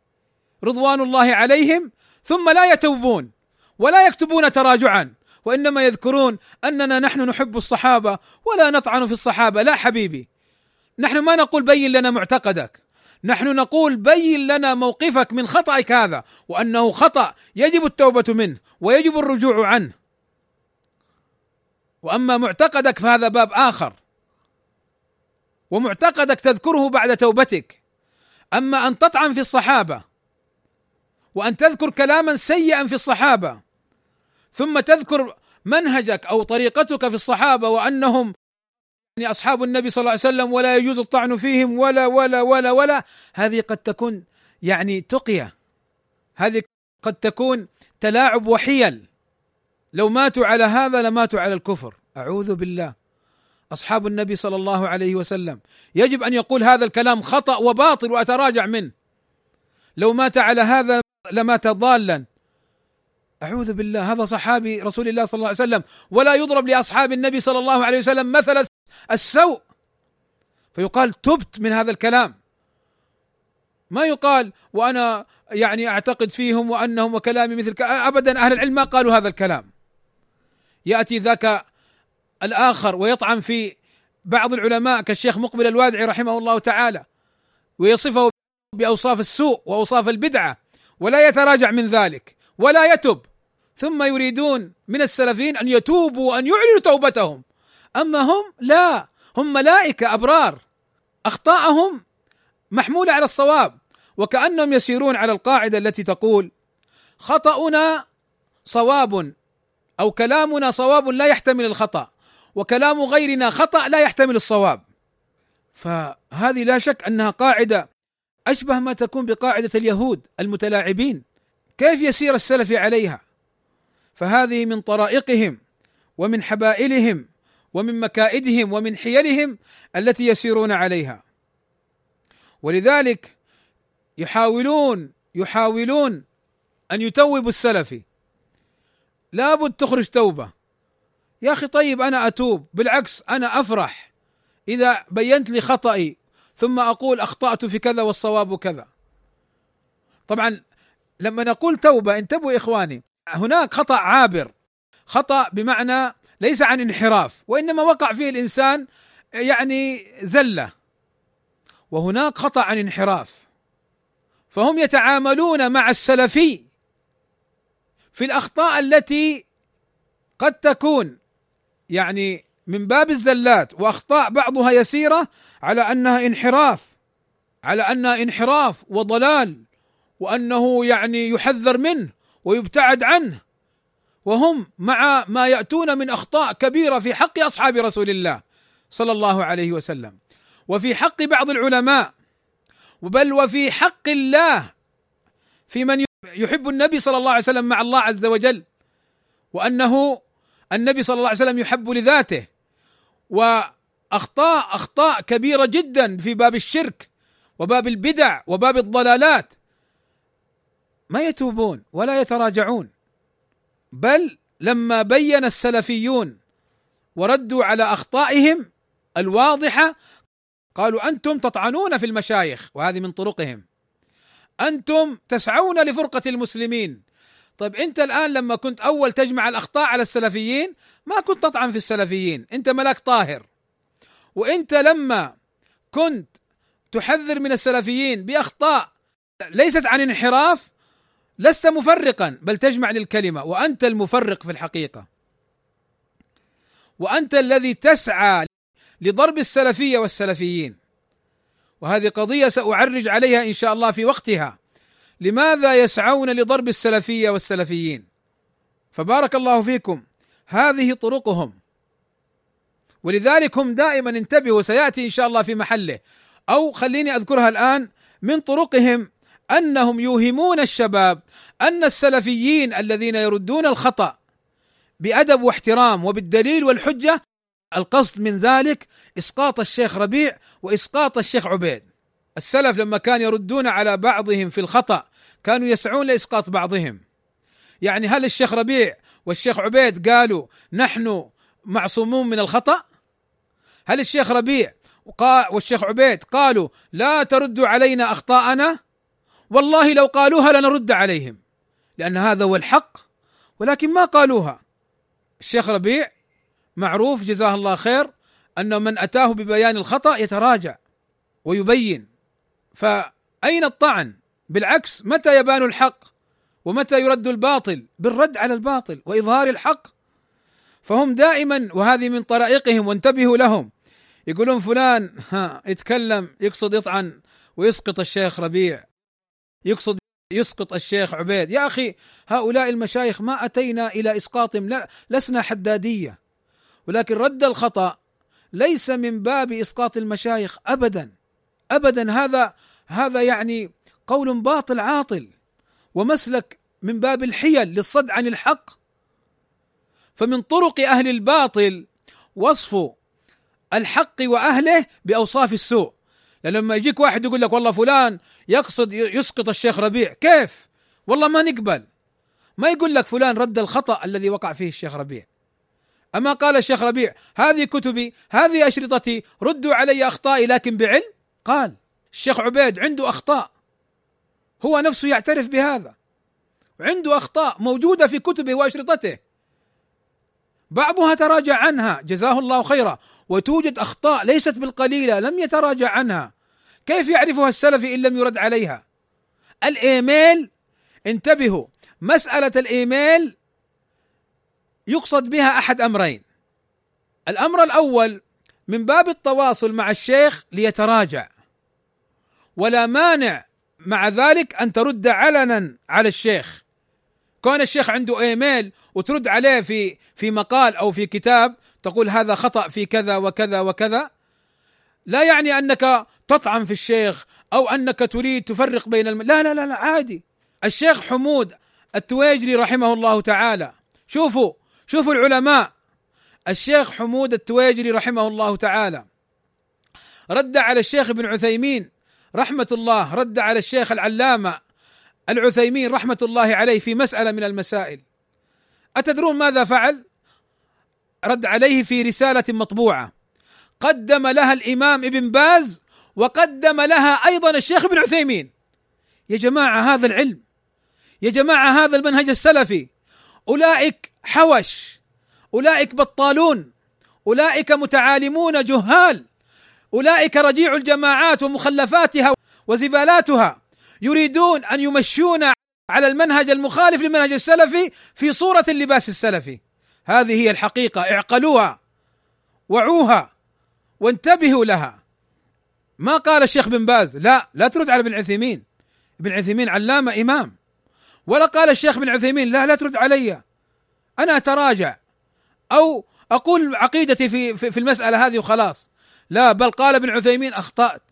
رضوان الله عليهم ثم لا يتوبون ولا يكتبون تراجعا وإنما يذكرون أننا نحن نحب الصحابة ولا نطعن في الصحابة. لا حبيبي نحن ما نقول بين لنا معتقدك نحن نقول بين لنا موقفك من خطأك هذا وأنه خطأ يجب التوبة منه ويجب الرجوع عنه. وأما معتقدك فهذا باب آخر ومعتقدك تذكره بعد توبتك. أما أن تطعن في الصحابة وأن تذكر كلاما سيئا في الصحابة ثم تذكر منهجك أو طريقتك في الصحابة وأنهم يعني أصحاب النبي صلى الله عليه وسلم ولا يجوز الطعن فيهم ولا ولا ولا ولا هذه قد تكون يعني تقية. هذه قد تكون تلاعب وحيل. لو ماتوا على هذا لماتوا على الكفر. أعوذ بالله. أصحاب النبي صلى الله عليه وسلم. يجب أن يقول هذا الكلام خطأ وباطل وأتراجع منه. لو مات على هذا لمات ضالا. أعوذ بالله هذا صحابي رسول الله صلى الله عليه وسلم. ولا يضرب لأصحاب النبي صلى الله عليه وسلم مثل السوء. فيقال تبت من هذا الكلام. ما يقال وأنا يعني أعتقد فيهم وأنهم وكلامي مثل ابدا أهل العلم ما قالوا هذا الكلام. يأتي ذاك الآخر ويطعن في بعض العلماء كالشيخ مقبل الوادعي رحمه الله تعالى ويصفه بأوصاف السوء وأوصاف البدعة ولا يتراجع من ذلك ولا يتب. ثم يريدون من السلفيين أن يتوبوا وأن يعلنوا توبتهم. أما هم لا. هم ملائكة أبرار. أخطاءهم محمولة على الصواب وكأنهم يسيرون على القاعدة التي تقول خطأنا صواب أو كلامنا صواب لا يحتمل الخطأ. وكلام غيرنا خطأ لا يحتمل الصواب. فهذه لا شك أنها قاعدة أشبه ما تكون بقاعدة اليهود المتلاعبين. كيف يسير السلف عليها؟ فهذه من طرائقهم ومن حبائلهم ومن مكائدهم ومن حيلهم التي يسيرون عليها. ولذلك يحاولون يحاولون أن يتوبوا السلفي لابد تخرج توبة. يا أخي طيب أنا أتوب. بالعكس أنا أفرح. إذا بينت لي خطئي ثم أقول أخطأت في كذا والصواب كذا. طبعا لما نقول توبة انتبهوا إخواني هناك خطأ عابر. خطأ بمعنى ليس عن انحراف وإنما وقع فيه الإنسان يعني زلة. وهناك خطأ عن انحراف. فهم يتعاملون مع السلفي في الأخطاء التي قد تكون. يعني من باب الزلات وأخطاء بعضها يسيرة على أنها انحراف على أنها انحراف وضلال وأنه يعني يحذر منه ويبتعد عنه. وهم مع ما يأتون من أخطاء كبيرة في حق أصحاب رسول الله صلى الله عليه وسلم. وفي حق بعض العلماء بل وفي حق الله في من يحب النبي صلى الله عليه وسلم مع الله عز وجل وأنه النبي صلى الله عليه وسلم يحب لذاته. وأخطاء أخطاء كبيرة جدا في باب الشرك وباب البدع وباب الضلالات. ما يتوبون ولا يتراجعون. بل لما بين السلفيون وردوا على أخطائهم الواضحة قالوا أنتم تطعنون في المشايخ وهذه من طرقهم. أنتم تسعون لفرقة المسلمين. طيب انت الآن لما كنت أول تجمع الأخطاء على السلفيين ما كنت تطعن في السلفيين انت ملاك طاهر. وانت لما كنت تحذر من السلفيين بأخطاء ليست عن انحراف لست مفرقا بل تجمع للكلمة وأنت المفرق في الحقيقة. وأنت الذي تسعى لضرب السلفية والسلفيين. وهذه قضية سأعرج عليها إن شاء الله في وقتها. لماذا يسعون لضرب السلفية والسلفيين؟ فبارك الله فيكم هذه طرقهم. ولذلك هم دائما انتبهوا سيأتي إن شاء الله في محله. أو خليني أذكرها الآن من طرقهم أنهم يوهمون الشباب أن السلفيين الذين يردون الخطأ بأدب واحترام وبالدليل والحجة القصد من ذلك إسقاط الشيخ ربيع وإسقاط الشيخ عبيد. السلف لما كانوا يردون على بعضهم في الخطأ كانوا يسعون لإسقاط بعضهم. يعني هل الشيخ ربيع والشيخ عبيد قالوا نحن معصومون من الخطأ؟ هل الشيخ ربيع والشيخ عبيد قالوا لا تردوا علينا أخطاءنا؟ والله لو قالوها لنرد عليهم لأن هذا هو الحق ولكن ما قالوها. الشيخ ربيع معروف جزاه الله خير أن من أتاه ببيان الخطأ يتراجع ويبين فأين الطعن؟ بالعكس متى يبان الحق؟ ومتى يرد الباطل؟ بالرد على الباطل وإظهار الحق. فهم دائما وهذه من طرائقهم وانتبهوا لهم. يقولون فلان ها يتكلم يقصد يطعن ويسقط الشيخ ربيع. يقصد يسقط الشيخ عبيد. يا أخي هؤلاء المشايخ ما أتينا إلى إسقاطهم لا لسنا حدادية. ولكن رد الخطأ ليس من باب إسقاط المشايخ ابدا. ابدا هذا هذا يعني قول باطل عاطل ومسلك من باب الحيل للصد عن الحق. فمن طرق أهل الباطل وصف الحق وأهله بأوصاف السوء. لما يجيك واحد يقول لك والله فلان يقصد يسقط الشيخ ربيع كيف؟ والله ما نقبل. ما يقول لك فلان رد الخطأ الذي وقع فيه الشيخ ربيع. أما قال الشيخ ربيع هذه كتبي هذه أشرطتي ردوا علي أخطائي لكن بعلم. قال الشيخ عبيد عنده أخطاء. هو نفسه يعترف بهذا. عنده أخطاء موجودة في كتبه وأشرطته. بعضها تراجع عنها جزاه الله خيرا. وتوجد أخطاء ليست بالقليلة لم يتراجع عنها. كيف يعرفها السلفي إن لم يرد عليها؟ الإيميل انتبهوا مسألة الإيميل يقصد بها أحد أمرين. الأمر الأول من باب التواصل مع الشيخ ليتراجع. ولا مانع مع ذلك أن ترد علنا على الشيخ. كون الشيخ عنده إيميل وترد عليه في في مقال أو في كتاب تقول هذا خطأ في كذا وكذا وكذا لا يعني أنك تطعن في الشيخ أو أنك تريد تفرق بين الم... لا لا لا لا عادي. الشيخ حمود التويجري رحمه الله تعالى. شوفوا شوفوا العلماء. الشيخ حمود التويجري رحمه الله تعالى. رد على الشيخ ابن عثيمين رحمة الله رد على الشيخ العلامة العثيمين رحمة الله عليه في مسألة من المسائل. أتدرون ماذا فعل؟ رد عليه في رسالة مطبوعة. قدم لها الإمام ابن باز وقدم لها أيضا الشيخ ابن عثيمين. يا جماعة هذا العلم. يا جماعة هذا المنهج السلفي. أولئك حوش. أولئك بطالون. أولئك متعالمون جهال. أولئك رجيع الجماعات ومخلفاتها وزبالاتها يريدون أن يمشون على المنهج المخالف للمنهج السلفي في صورة اللباس السلفي. هذه هي الحقيقة. اعقلوها وعوها وانتبهوا لها. ما قال الشيخ بن باز؟ لا لا ترد على ابن عثيمين. ابن عثيمين علامة إمام. ولا قال الشيخ بن عثيمين لا لا ترد علي. أنا أتراجع أو أقول عقيدتي في في المسألة هذه وخلاص. لا بل قال ابن عثيمين أخطأت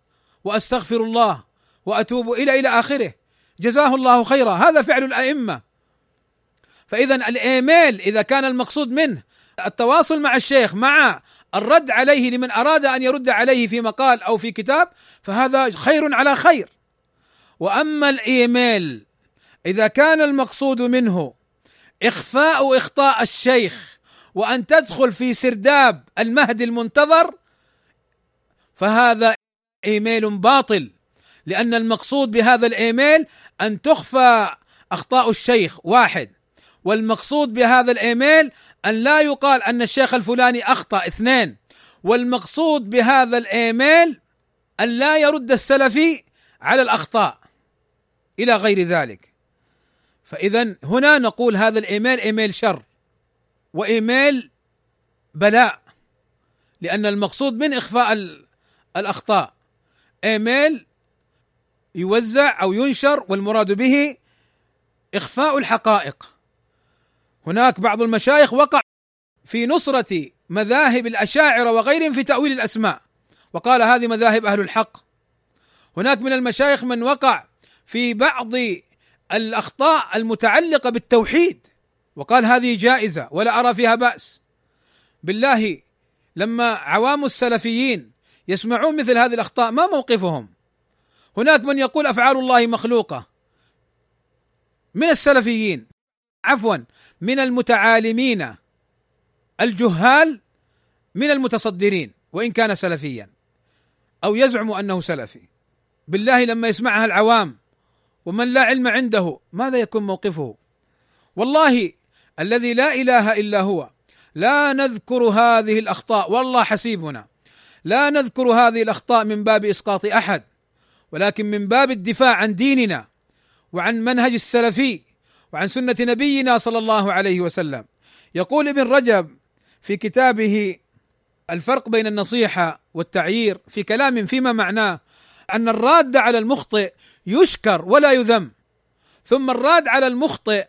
وأستغفر الله وأتوب إلى إلى آخره. جزاه الله خيرا. هذا فعل الأئمة. فاذا الإيميل إذا كان المقصود منه التواصل مع الشيخ مع الرد عليه لمن أراد أن يرد عليه في مقال أو في كتاب فهذا خير على خير. وأما الإيميل إذا كان المقصود منه إخفاء إخطاء الشيخ وأن تدخل في سرداب المهدي المنتظر فهذا إيميل باطل لأن المقصود بهذا الإيميل أن تخفى أخطاء الشيخ واحد والمقصود بهذا الإيميل أن لا يقال أن الشيخ الفلاني أخطأ اثنين والمقصود بهذا الإيميل أن لا يرد السلفي على الأخطاء إلى غير ذلك. فاذا هنا نقول هذا الإيميل إيميل شر وإيميل بلاء لأن المقصود من إخفاء الأخطاء. إيميل يوزع أو ينشر والمراد به إخفاء الحقائق. هناك بعض المشايخ وقع في نصرة مذاهب الأشاعرة وغيرهم في تأويل الأسماء وقال هذه مذاهب أهل الحق. هناك من المشايخ من وقع في بعض الأخطاء المتعلقة بالتوحيد وقال هذه جائزة ولا أرى فيها بأس. بالله لما عوام السلفيين يسمعون مثل هذه الأخطاء ما موقفهم؟ هناك من يقول أفعال الله مخلوقة. من السلفيين؟ عفوا من المتعالمين. الجهال من المتصدرين وإن كان سلفيا. أو يزعم أنه سلفي. بالله لما يسمعها العوام ومن لا علم عنده ماذا يكون موقفه؟ والله الذي لا إله إلا هو لا نذكر هذه الأخطاء. والله حسيبنا. لا نذكر هذه الأخطاء من باب إسقاط أحد ولكن من باب الدفاع عن ديننا وعن منهج السلفي وعن سنة نبينا صلى الله عليه وسلم. يقول ابن رجب في كتابه الفرق بين النصيحة والتعيير في كلام فيما معناه أن الراد على المخطئ يشكر ولا يذم ثم الراد على المخطئ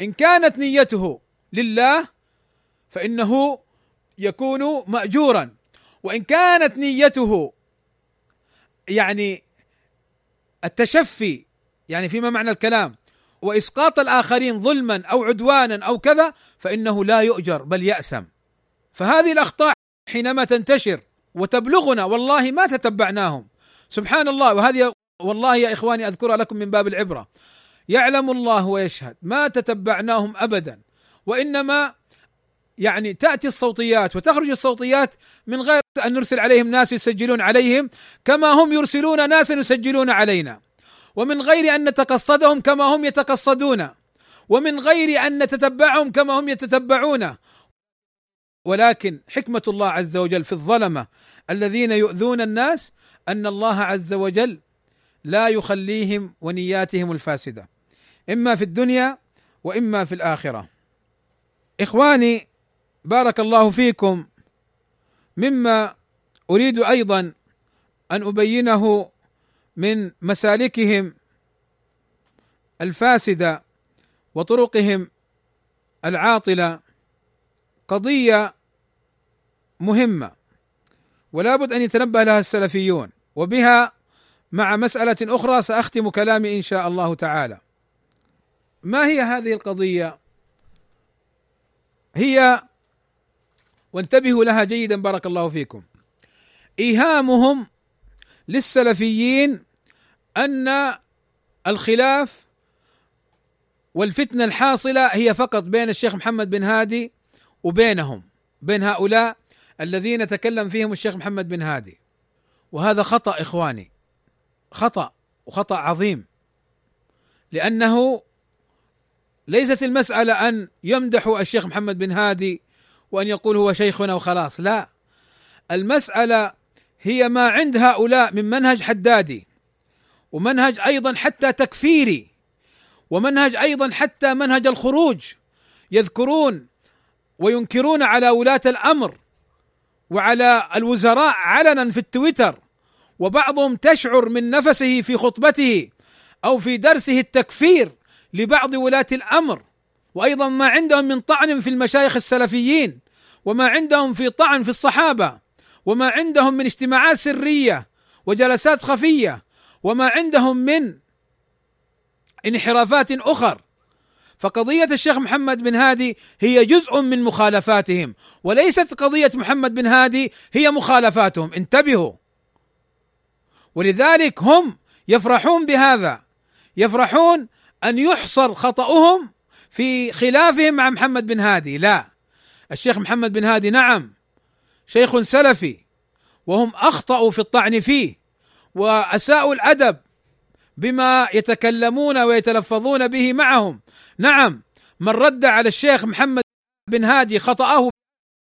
إن كانت نيته لله فإنه يكون مأجورا. وإن كانت نيته يعني التشفي يعني فيما معنى الكلام وإسقاط الآخرين ظلما أو عدوانا أو كذا فإنه لا يؤجر بل يأثم. فهذه الأخطاء حينما تنتشر وتبلغنا والله ما تتبعناهم. سبحان الله وهذه والله يا إخواني أذكرها لكم من باب العبرة. يعلم الله ويشهد ما تتبعناهم ابدا وإنما يعني تأتي الصوتيات وتخرج الصوتيات من غير أن نرسل عليهم ناس يسجلون عليهم كما هم يرسلون ناسا يسجلون علينا. ومن غير أن نتقصدهم كما هم يتقصدون. ومن غير أن نتتبعهم كما هم يتتبعون. ولكن حكمة الله عز وجل في الظلمة الذين يؤذون الناس أن الله عز وجل لا يخليهم ونياتهم الفاسدة. إما في الدنيا وإما في الآخرة. إخواني بارك الله فيكم. مما أريد أيضا أن أبينه من مسالكهم الفاسدة وطرقهم العاطلة. قضية مهمة ولا بد أن يتنبه لها السلفيون وبها مع مسألة أخرى سأختم كلامي إن شاء الله تعالى. ما هي هذه القضية؟ هي وانتبهوا لها جيدا بارك الله فيكم. إيهامهم للسلفيين أن الخلاف والفتنة الحاصلة هي فقط بين الشيخ محمد بن هادي وبينهم بين هؤلاء الذين تكلم فيهم الشيخ محمد بن هادي. وهذا خطأ إخواني. خطأ وخطأ عظيم. لأنه ليست المسألة أن يمدحوا الشيخ محمد بن هادي وأن يقول هو شيخنا وخلاص لا. المسألة هي ما عند هؤلاء من منهج حدادي ومنهج أيضا حتى تكفيري ومنهج أيضا حتى منهج الخروج. يذكرون وينكرون على ولاة الأمر وعلى الوزراء علنا في التويتر وبعضهم تشعر من نفسه في خطبته أو في درسه التكفير لبعض ولاة الأمر. وأيضا ما عندهم من طعن في المشايخ السلفيين. وما عندهم في طعن في الصحابة وما عندهم من اجتماعات سرية وجلسات خفية وما عندهم من انحرافات أخر. فقضية الشيخ محمد بن هادي هي جزء من مخالفاتهم وليست قضية محمد بن هادي هي مخالفاتهم. انتبهوا. ولذلك هم يفرحون بهذا. يفرحون أن يحصر خطأهم في خلافهم مع محمد بن هادي. لا. الشيخ محمد بن هادي نعم. شيخ سلفي وهم أخطأوا في الطعن فيه وأساءوا الأدب بما يتكلمون ويتلفظون به معهم. نعم من رد على الشيخ محمد بن هادي خطأه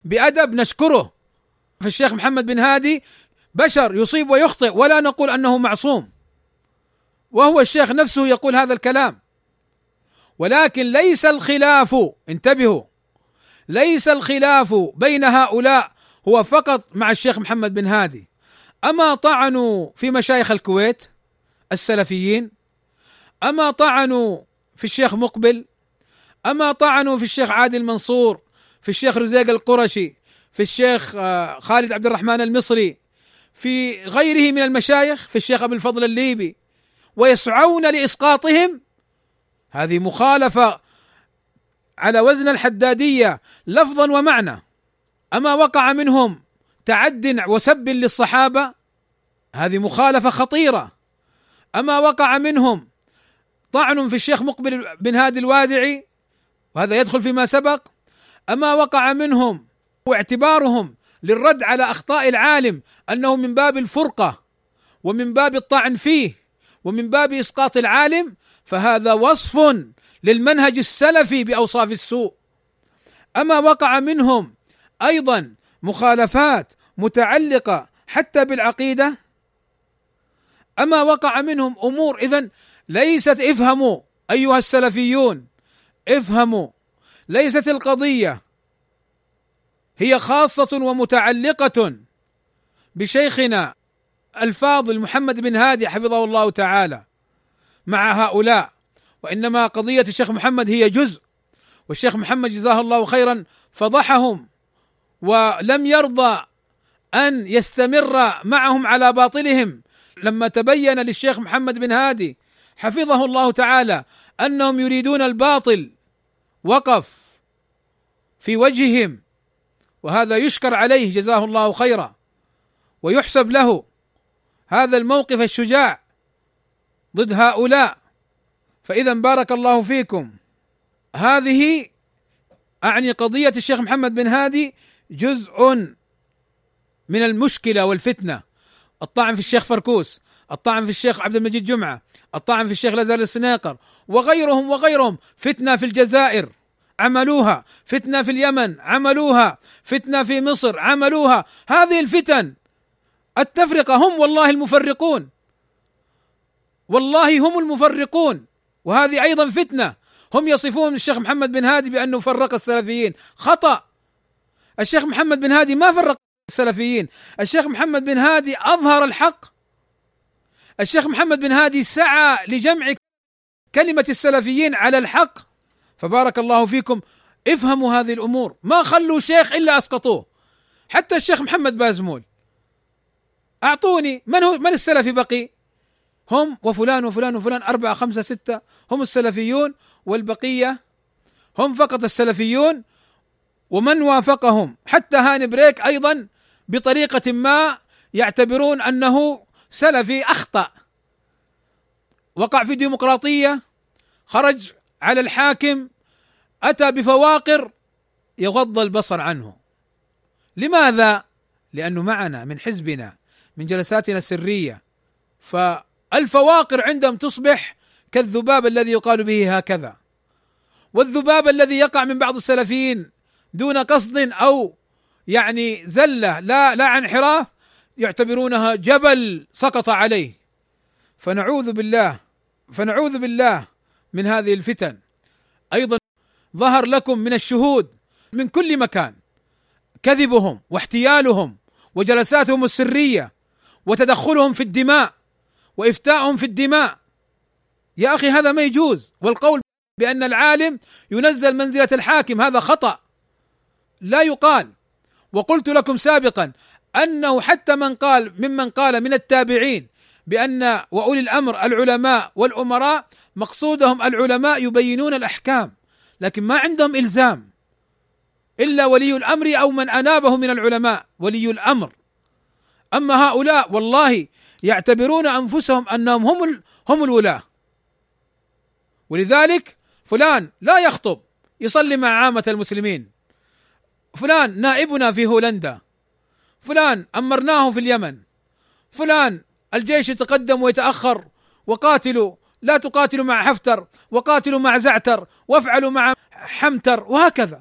بأدب نشكره. فالشيخ محمد بن هادي بشر يصيب ويخطئ ولا نقول أنه معصوم. وهو الشيخ نفسه يقول هذا الكلام. ولكن ليس الخلاف انتبهوا. ليس الخلاف بين هؤلاء هو فقط مع الشيخ محمد بن هادي. أما طعنوا في مشايخ الكويت السلفيين أما طعنوا في الشيخ مقبل أما طعنوا في الشيخ عادل منصور في الشيخ رزيق القرشي في الشيخ آه، خالد عبد الرحمن المصري في غيره من المشايخ في الشيخ أبو الفضل الليبي ويسعون لإسقاطهم هذه مخالفة على وزن الحدادية لفظا ومعنى. أما وقع منهم تعد وسب للصحابة هذه مخالفة خطيرة. أما وقع منهم طعن في الشيخ مقبل بن هادي الوادعي وهذا يدخل فيما سبق. أما وقع منهم واعتبارهم للرد على أخطاء العالم أنه من باب الفرقة ومن باب الطعن فيه ومن باب إسقاط العالم فهذا وصف للمنهج السلفي بأوصاف السوء. أما وقع منهم أيضا مخالفات متعلقة حتى بالعقيدة أما وقع منهم أمور اذا ليست افهموا أيها السلفيون افهموا ليست القضية هي خاصة ومتعلقة بشيخنا الفاضل محمد بن هادي حفظه الله تعالى مع هؤلاء. وإنما قضية الشيخ محمد هي جزء والشيخ محمد جزاه الله خيرا فضحهم ولم يرضى أن يستمر معهم على باطلهم. لما تبين للشيخ محمد بن هادي حفظه الله تعالى أنهم يريدون الباطل وقف في وجههم وهذا يشكر عليه جزاه الله خيرا ويحسب له هذا الموقف الشجاع ضد هؤلاء. فإذا بارك الله فيكم. هذه أعني قضية الشيخ محمد بن هادي جزء من المشكلة والفتنة. الطعن في الشيخ فركوس الطعن في الشيخ عبد المجيد جمعة الطعن في الشيخ لازال السنيقر وغيرهم وغيرهم. فتنة في الجزائر عملوها. فتنة في اليمن عملوها. فتنة في مصر عملوها. هذه الفتن التفرقة هم والله المفرقون. والله هم المفرقون. وهذه أيضا فتنة. هم يصفون الشيخ محمد بن هادي بأنه فرق السلفيين. خطأ. الشيخ محمد بن هادي ما فرق السلفيين. الشيخ محمد بن هادي أظهر الحق. الشيخ محمد بن هادي سعى لجمع كلمة السلفيين على الحق. فبارك الله فيكم. افهموا هذه الأمور. ما خلوا شيخ إلا أسقطوه. حتى الشيخ محمد بازمول أعطوني. من هو من السلفي بقي؟ هم وفلان وفلان وفلان أربعة خمسة ستة هم السلفيون والبقية هم فقط السلفيون ومن وافقهم؟ حتى هاني بريك أيضا بطريقة ما يعتبرون أنه سلفي أخطأ. وقع في ديمقراطية خرج على الحاكم أتى بفواقر يغض البصر عنه. لماذا؟ لأنه معنا من حزبنا من جلساتنا السرية. فالفواقر عندهم تصبح كالذباب الذي يقال به هكذا. والذباب الذي يقع من بعض السلفيين دون قصد أو يعني زلة لا لا عن انحراف يعتبرونها جبل سقط عليه. فنعوذ بالله فنعوذ بالله من هذه الفتن. أيضا ظهر لكم من الشهود من كل مكان كذبهم واحتيالهم وجلساتهم السرية وتدخلهم في الدماء. وإفتاءهم في الدماء. يا أخي هذا ما يجوز. والقول بأن العالم ينزل منزلة الحاكم هذا خطأ. لا يقال. وقلت لكم سابقا أنه حتى من قال ممن قال من التابعين بأن وأولي الأمر العلماء والأمراء مقصودهم العلماء يبينون الأحكام. لكن ما عندهم إلزام. إلا ولي الأمر أو من أنابه من العلماء ولي الأمر. أما هؤلاء والله يعتبرون أنفسهم أنهم هم هم الولاة. ولذلك فلان لا يخطب يصلي مع عامة المسلمين. فلان نائبنا في هولندا. فلان أمرناه في اليمن. فلان الجيش يتقدم ويتأخر وقاتلوا لا تقاتلوا مع حفتر وقاتلوا مع زعتر وافعلوا مع حمتر وهكذا.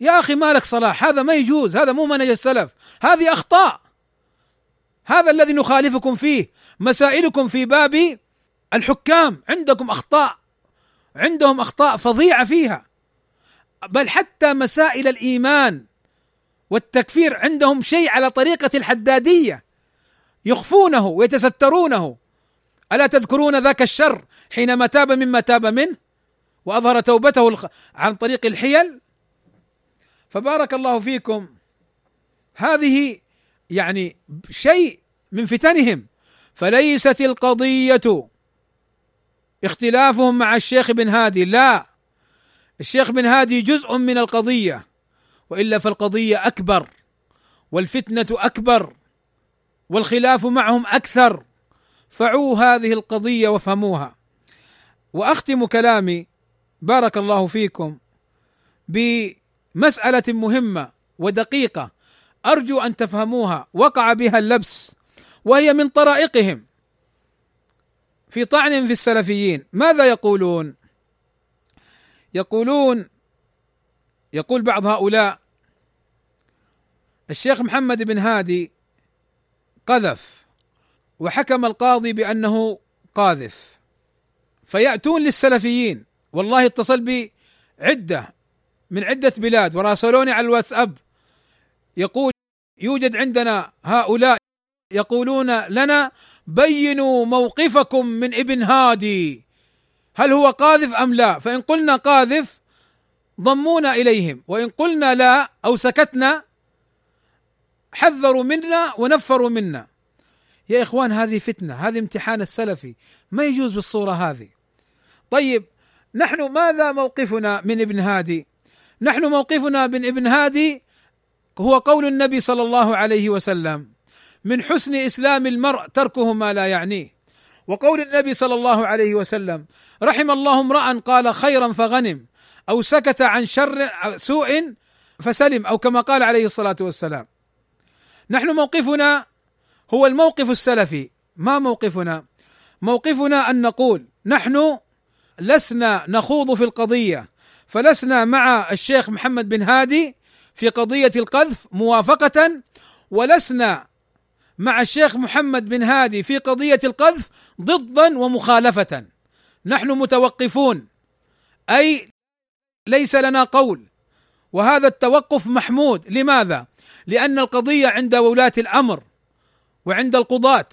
يا أخي مالك صلاح هذا ما يجوز هذا مو منهج السلف هذه أخطاء. هذا الذي نخالفكم فيه. مسائلكم في باب الحكام. عندكم أخطاء. عندهم أخطاء فظيعة فيها. بل حتى مسائل الإيمان والتكفير عندهم شيء على طريقة الحدادية. يخفونه ويتسترونه. ألا تذكرون ذاك الشر حينما تاب مما تاب منه وأظهر توبته عن طريق الحيل؟ فبارك الله فيكم. هذه يعني شيء من فتنهم. فليست القضية اختلافهم مع الشيخ بن هادي. لا الشيخ بن هادي جزء من القضية وإلا فالقضية أكبر والفتنة أكبر والخلاف معهم أكثر. فعوا هذه القضية وافهموها. وأختم كلامي بارك الله فيكم بمسألة مهمة ودقيقة. أرجو أن تفهموها. وقع بها اللبس وهي من طرائقهم. في طعن في السلفيين ماذا يقولون؟ يقولون يقول بعض هؤلاء الشيخ محمد بن هادي قذف وحكم القاضي بأنه قاذف. فيأتون للسلفيين. والله اتصل بي عدة من عدة بلاد وراسلوني على الواتساب. يقول يوجد عندنا هؤلاء يقولون لنا بينوا موقفكم من ابن هادي. هل هو قاذف أم لا؟ فإن قلنا قاذف ضمونا إليهم وإن قلنا لا أو سكتنا حذروا منا ونفروا منا. يا إخوان هذه فتنة هذه امتحان السلفي ما يجوز بالصورة هذه. طيب نحن ماذا موقفنا من ابن هادي؟ نحن موقفنا من ابن هادي هو قول النبي صلى الله عليه وسلم من حسن إسلام المرء تركه ما لا يعنيه. وقول النبي صلى الله عليه وسلم رحم الله امرأ قال خيرا فغنم أو سكت عن شر سوء فسلم أو كما قال عليه الصلاة والسلام. نحن موقفنا هو الموقف السلفي. ما موقفنا؟ موقفنا أن نقول نحن لسنا نخوض في القضية فلسنا مع الشيخ محمد بن هادي في قضية القذف موافقة ولسنا مع الشيخ محمد بن هادي في قضية القذف ضدا ومخالفة. نحن متوقفون أي ليس لنا قول. وهذا التوقف محمود. لماذا؟ لأن القضية عند ولاة الأمر وعند القضاة.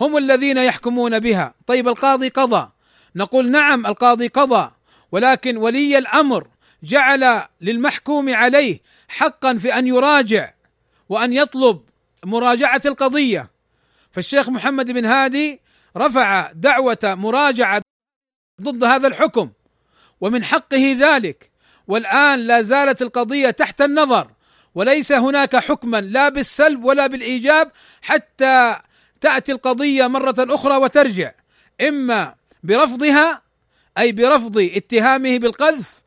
هم الذين يحكمون بها. طيب القاضي قضى. نقول نعم القاضي قضى ولكن ولي الأمر جعل للمحكوم عليه حقا في أن يراجع وأن يطلب مراجعة القضية. فالشيخ محمد بن هادي رفع دعوة مراجعة ضد هذا الحكم ومن حقه ذلك. والآن لا زالت القضية تحت النظر وليس هناك حكما لا بالسلب ولا بالإيجاب حتى تأتي القضية مرة أخرى وترجع إما برفضها أي برفض اتهامه بالقذف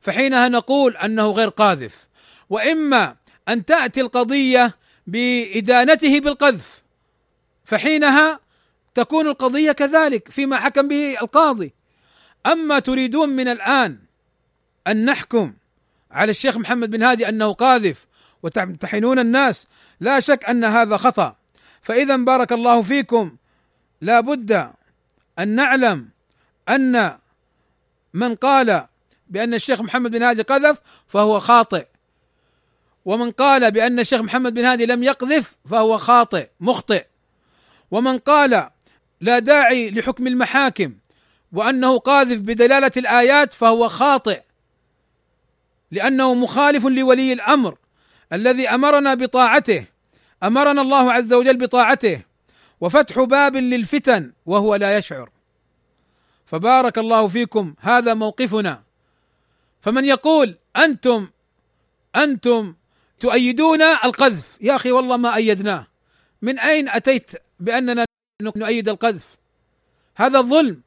فحينها نقول أنه غير قاذف. وإما أن تأتي القضية بإدانته بالقذف فحينها تكون القضية كذلك فيما حكم به القاضي. أما تريدون من الآن أن نحكم على الشيخ محمد بن هادي أنه قاذف وتمتحنون الناس لا شك أن هذا خطأ. فإذا بارك الله فيكم لا بد أن نعلم أن من قال بأن الشيخ محمد بن هادي قذف فهو خاطئ. ومن قال بأن الشيخ محمد بن هادي لم يقذف فهو خاطئ مخطئ. ومن قال لا داعي لحكم المحاكم وأنه قاذف بدلالة الآيات فهو خاطئ لأنه مخالف لولي الأمر الذي أمرنا بطاعته أمرنا الله عز وجل بطاعته وفتح باب للفتن وهو لا يشعر. فبارك الله فيكم هذا موقفنا. فمن يقول أنتم أنتم تؤيدون القذف. يا أخي والله ما أيدناه. من أين أتيت بأننا نؤيد القذف؟ هذا ظلم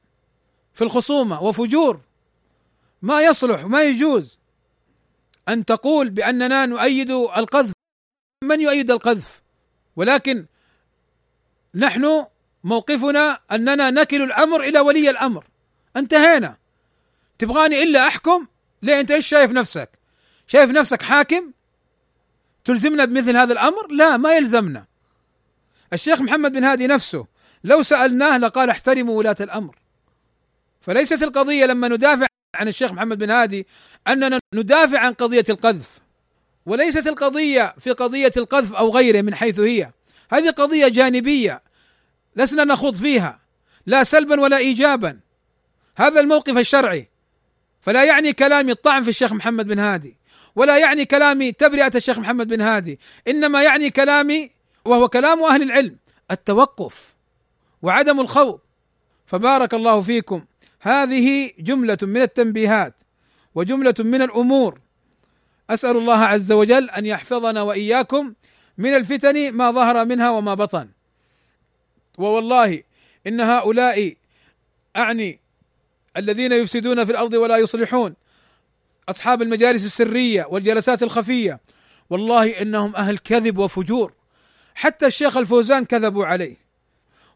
في الخصومة وفجور. ما يصلح ما يجوز أن تقول بأننا نؤيد القذف. من يؤيد القذف؟ ولكن نحن موقفنا أننا نكل الأمر إلى ولي الأمر. انتهينا. تبغاني إلا أحكم؟ ليه انت إيش شايف نفسك؟ شايف نفسك حاكم؟ تلزمنا بمثل هذا الأمر؟ لا ما يلزمنا. الشيخ محمد بن هادي نفسه لو سألناه لقال احترموا ولاة الأمر. فليست القضية لما ندافع عن الشيخ محمد بن هادي أننا ندافع عن قضية القذف. وليست القضية في قضية القذف أو غيره من حيث هي. هذه قضية جانبية لسنا نخوض فيها. لا سلبا ولا ايجابا. هذا الموقف الشرعي. فلا يعني كلامي الطعن في الشيخ محمد بن هادي ولا يعني كلامي تبرئة الشيخ محمد بن هادي إنما يعني كلامي وهو كلام أهل العلم التوقف وعدم الخوض. فبارك الله فيكم. هذه جملة من التنبيهات وجملة من الأمور. أسأل الله عز وجل أن يحفظنا وإياكم من الفتن ما ظهر منها وما بطن. ووالله إن هؤلاء أعني الذين يفسدون في الأرض ولا يصلحون. أصحاب المجالس السرية والجلسات الخفية. والله إنهم أهل كذب وفجور. حتى الشيخ الفوزان كذبوا عليه.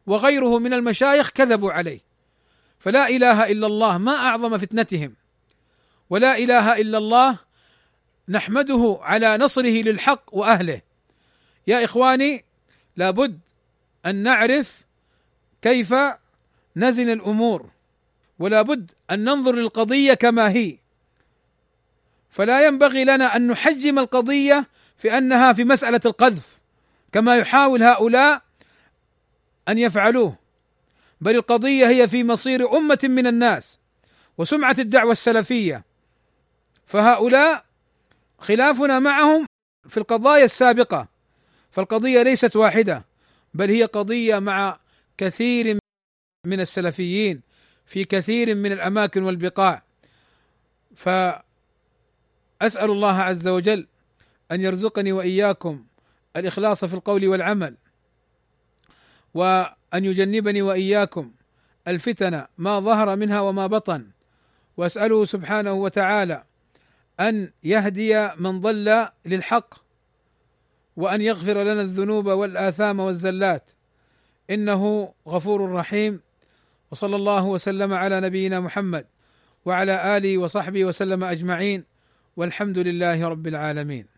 وغيره من المشايخ كذبوا عليه. فلا إله إلا الله ما أعظم فتنتهم. ولا إله إلا الله نحمده على نصره للحق وأهله. يا إخواني لابد أن نعرف كيف نزن الأمور. ولا بد أن ننظر للقضية كما هي. فلا ينبغي لنا أن نحجم القضية في أنها في مسألة القذف كما يحاول هؤلاء أن يفعلوه. بل القضية هي في مصير أمة من الناس وسمعة الدعوة السلفية. فهؤلاء خلافنا معهم في القضايا السابقة. فالقضية ليست واحدة بل هي قضية مع كثير من السلفيين. في كثير من الأماكن والبقاع. فأسأل الله عز وجل أن يرزقني وإياكم الإخلاص في القول والعمل وأن يجنبني وإياكم الفتن ما ظهر منها وما بطن. وأسأله سبحانه وتعالى أن يهدي من ضل للحق وأن يغفر لنا الذنوب والآثام والزلات. إنه غفور رحيم. وصلى الله وسلم على نبينا محمد وعلى آله وصحبه وسلم أجمعين والحمد لله رب العالمين.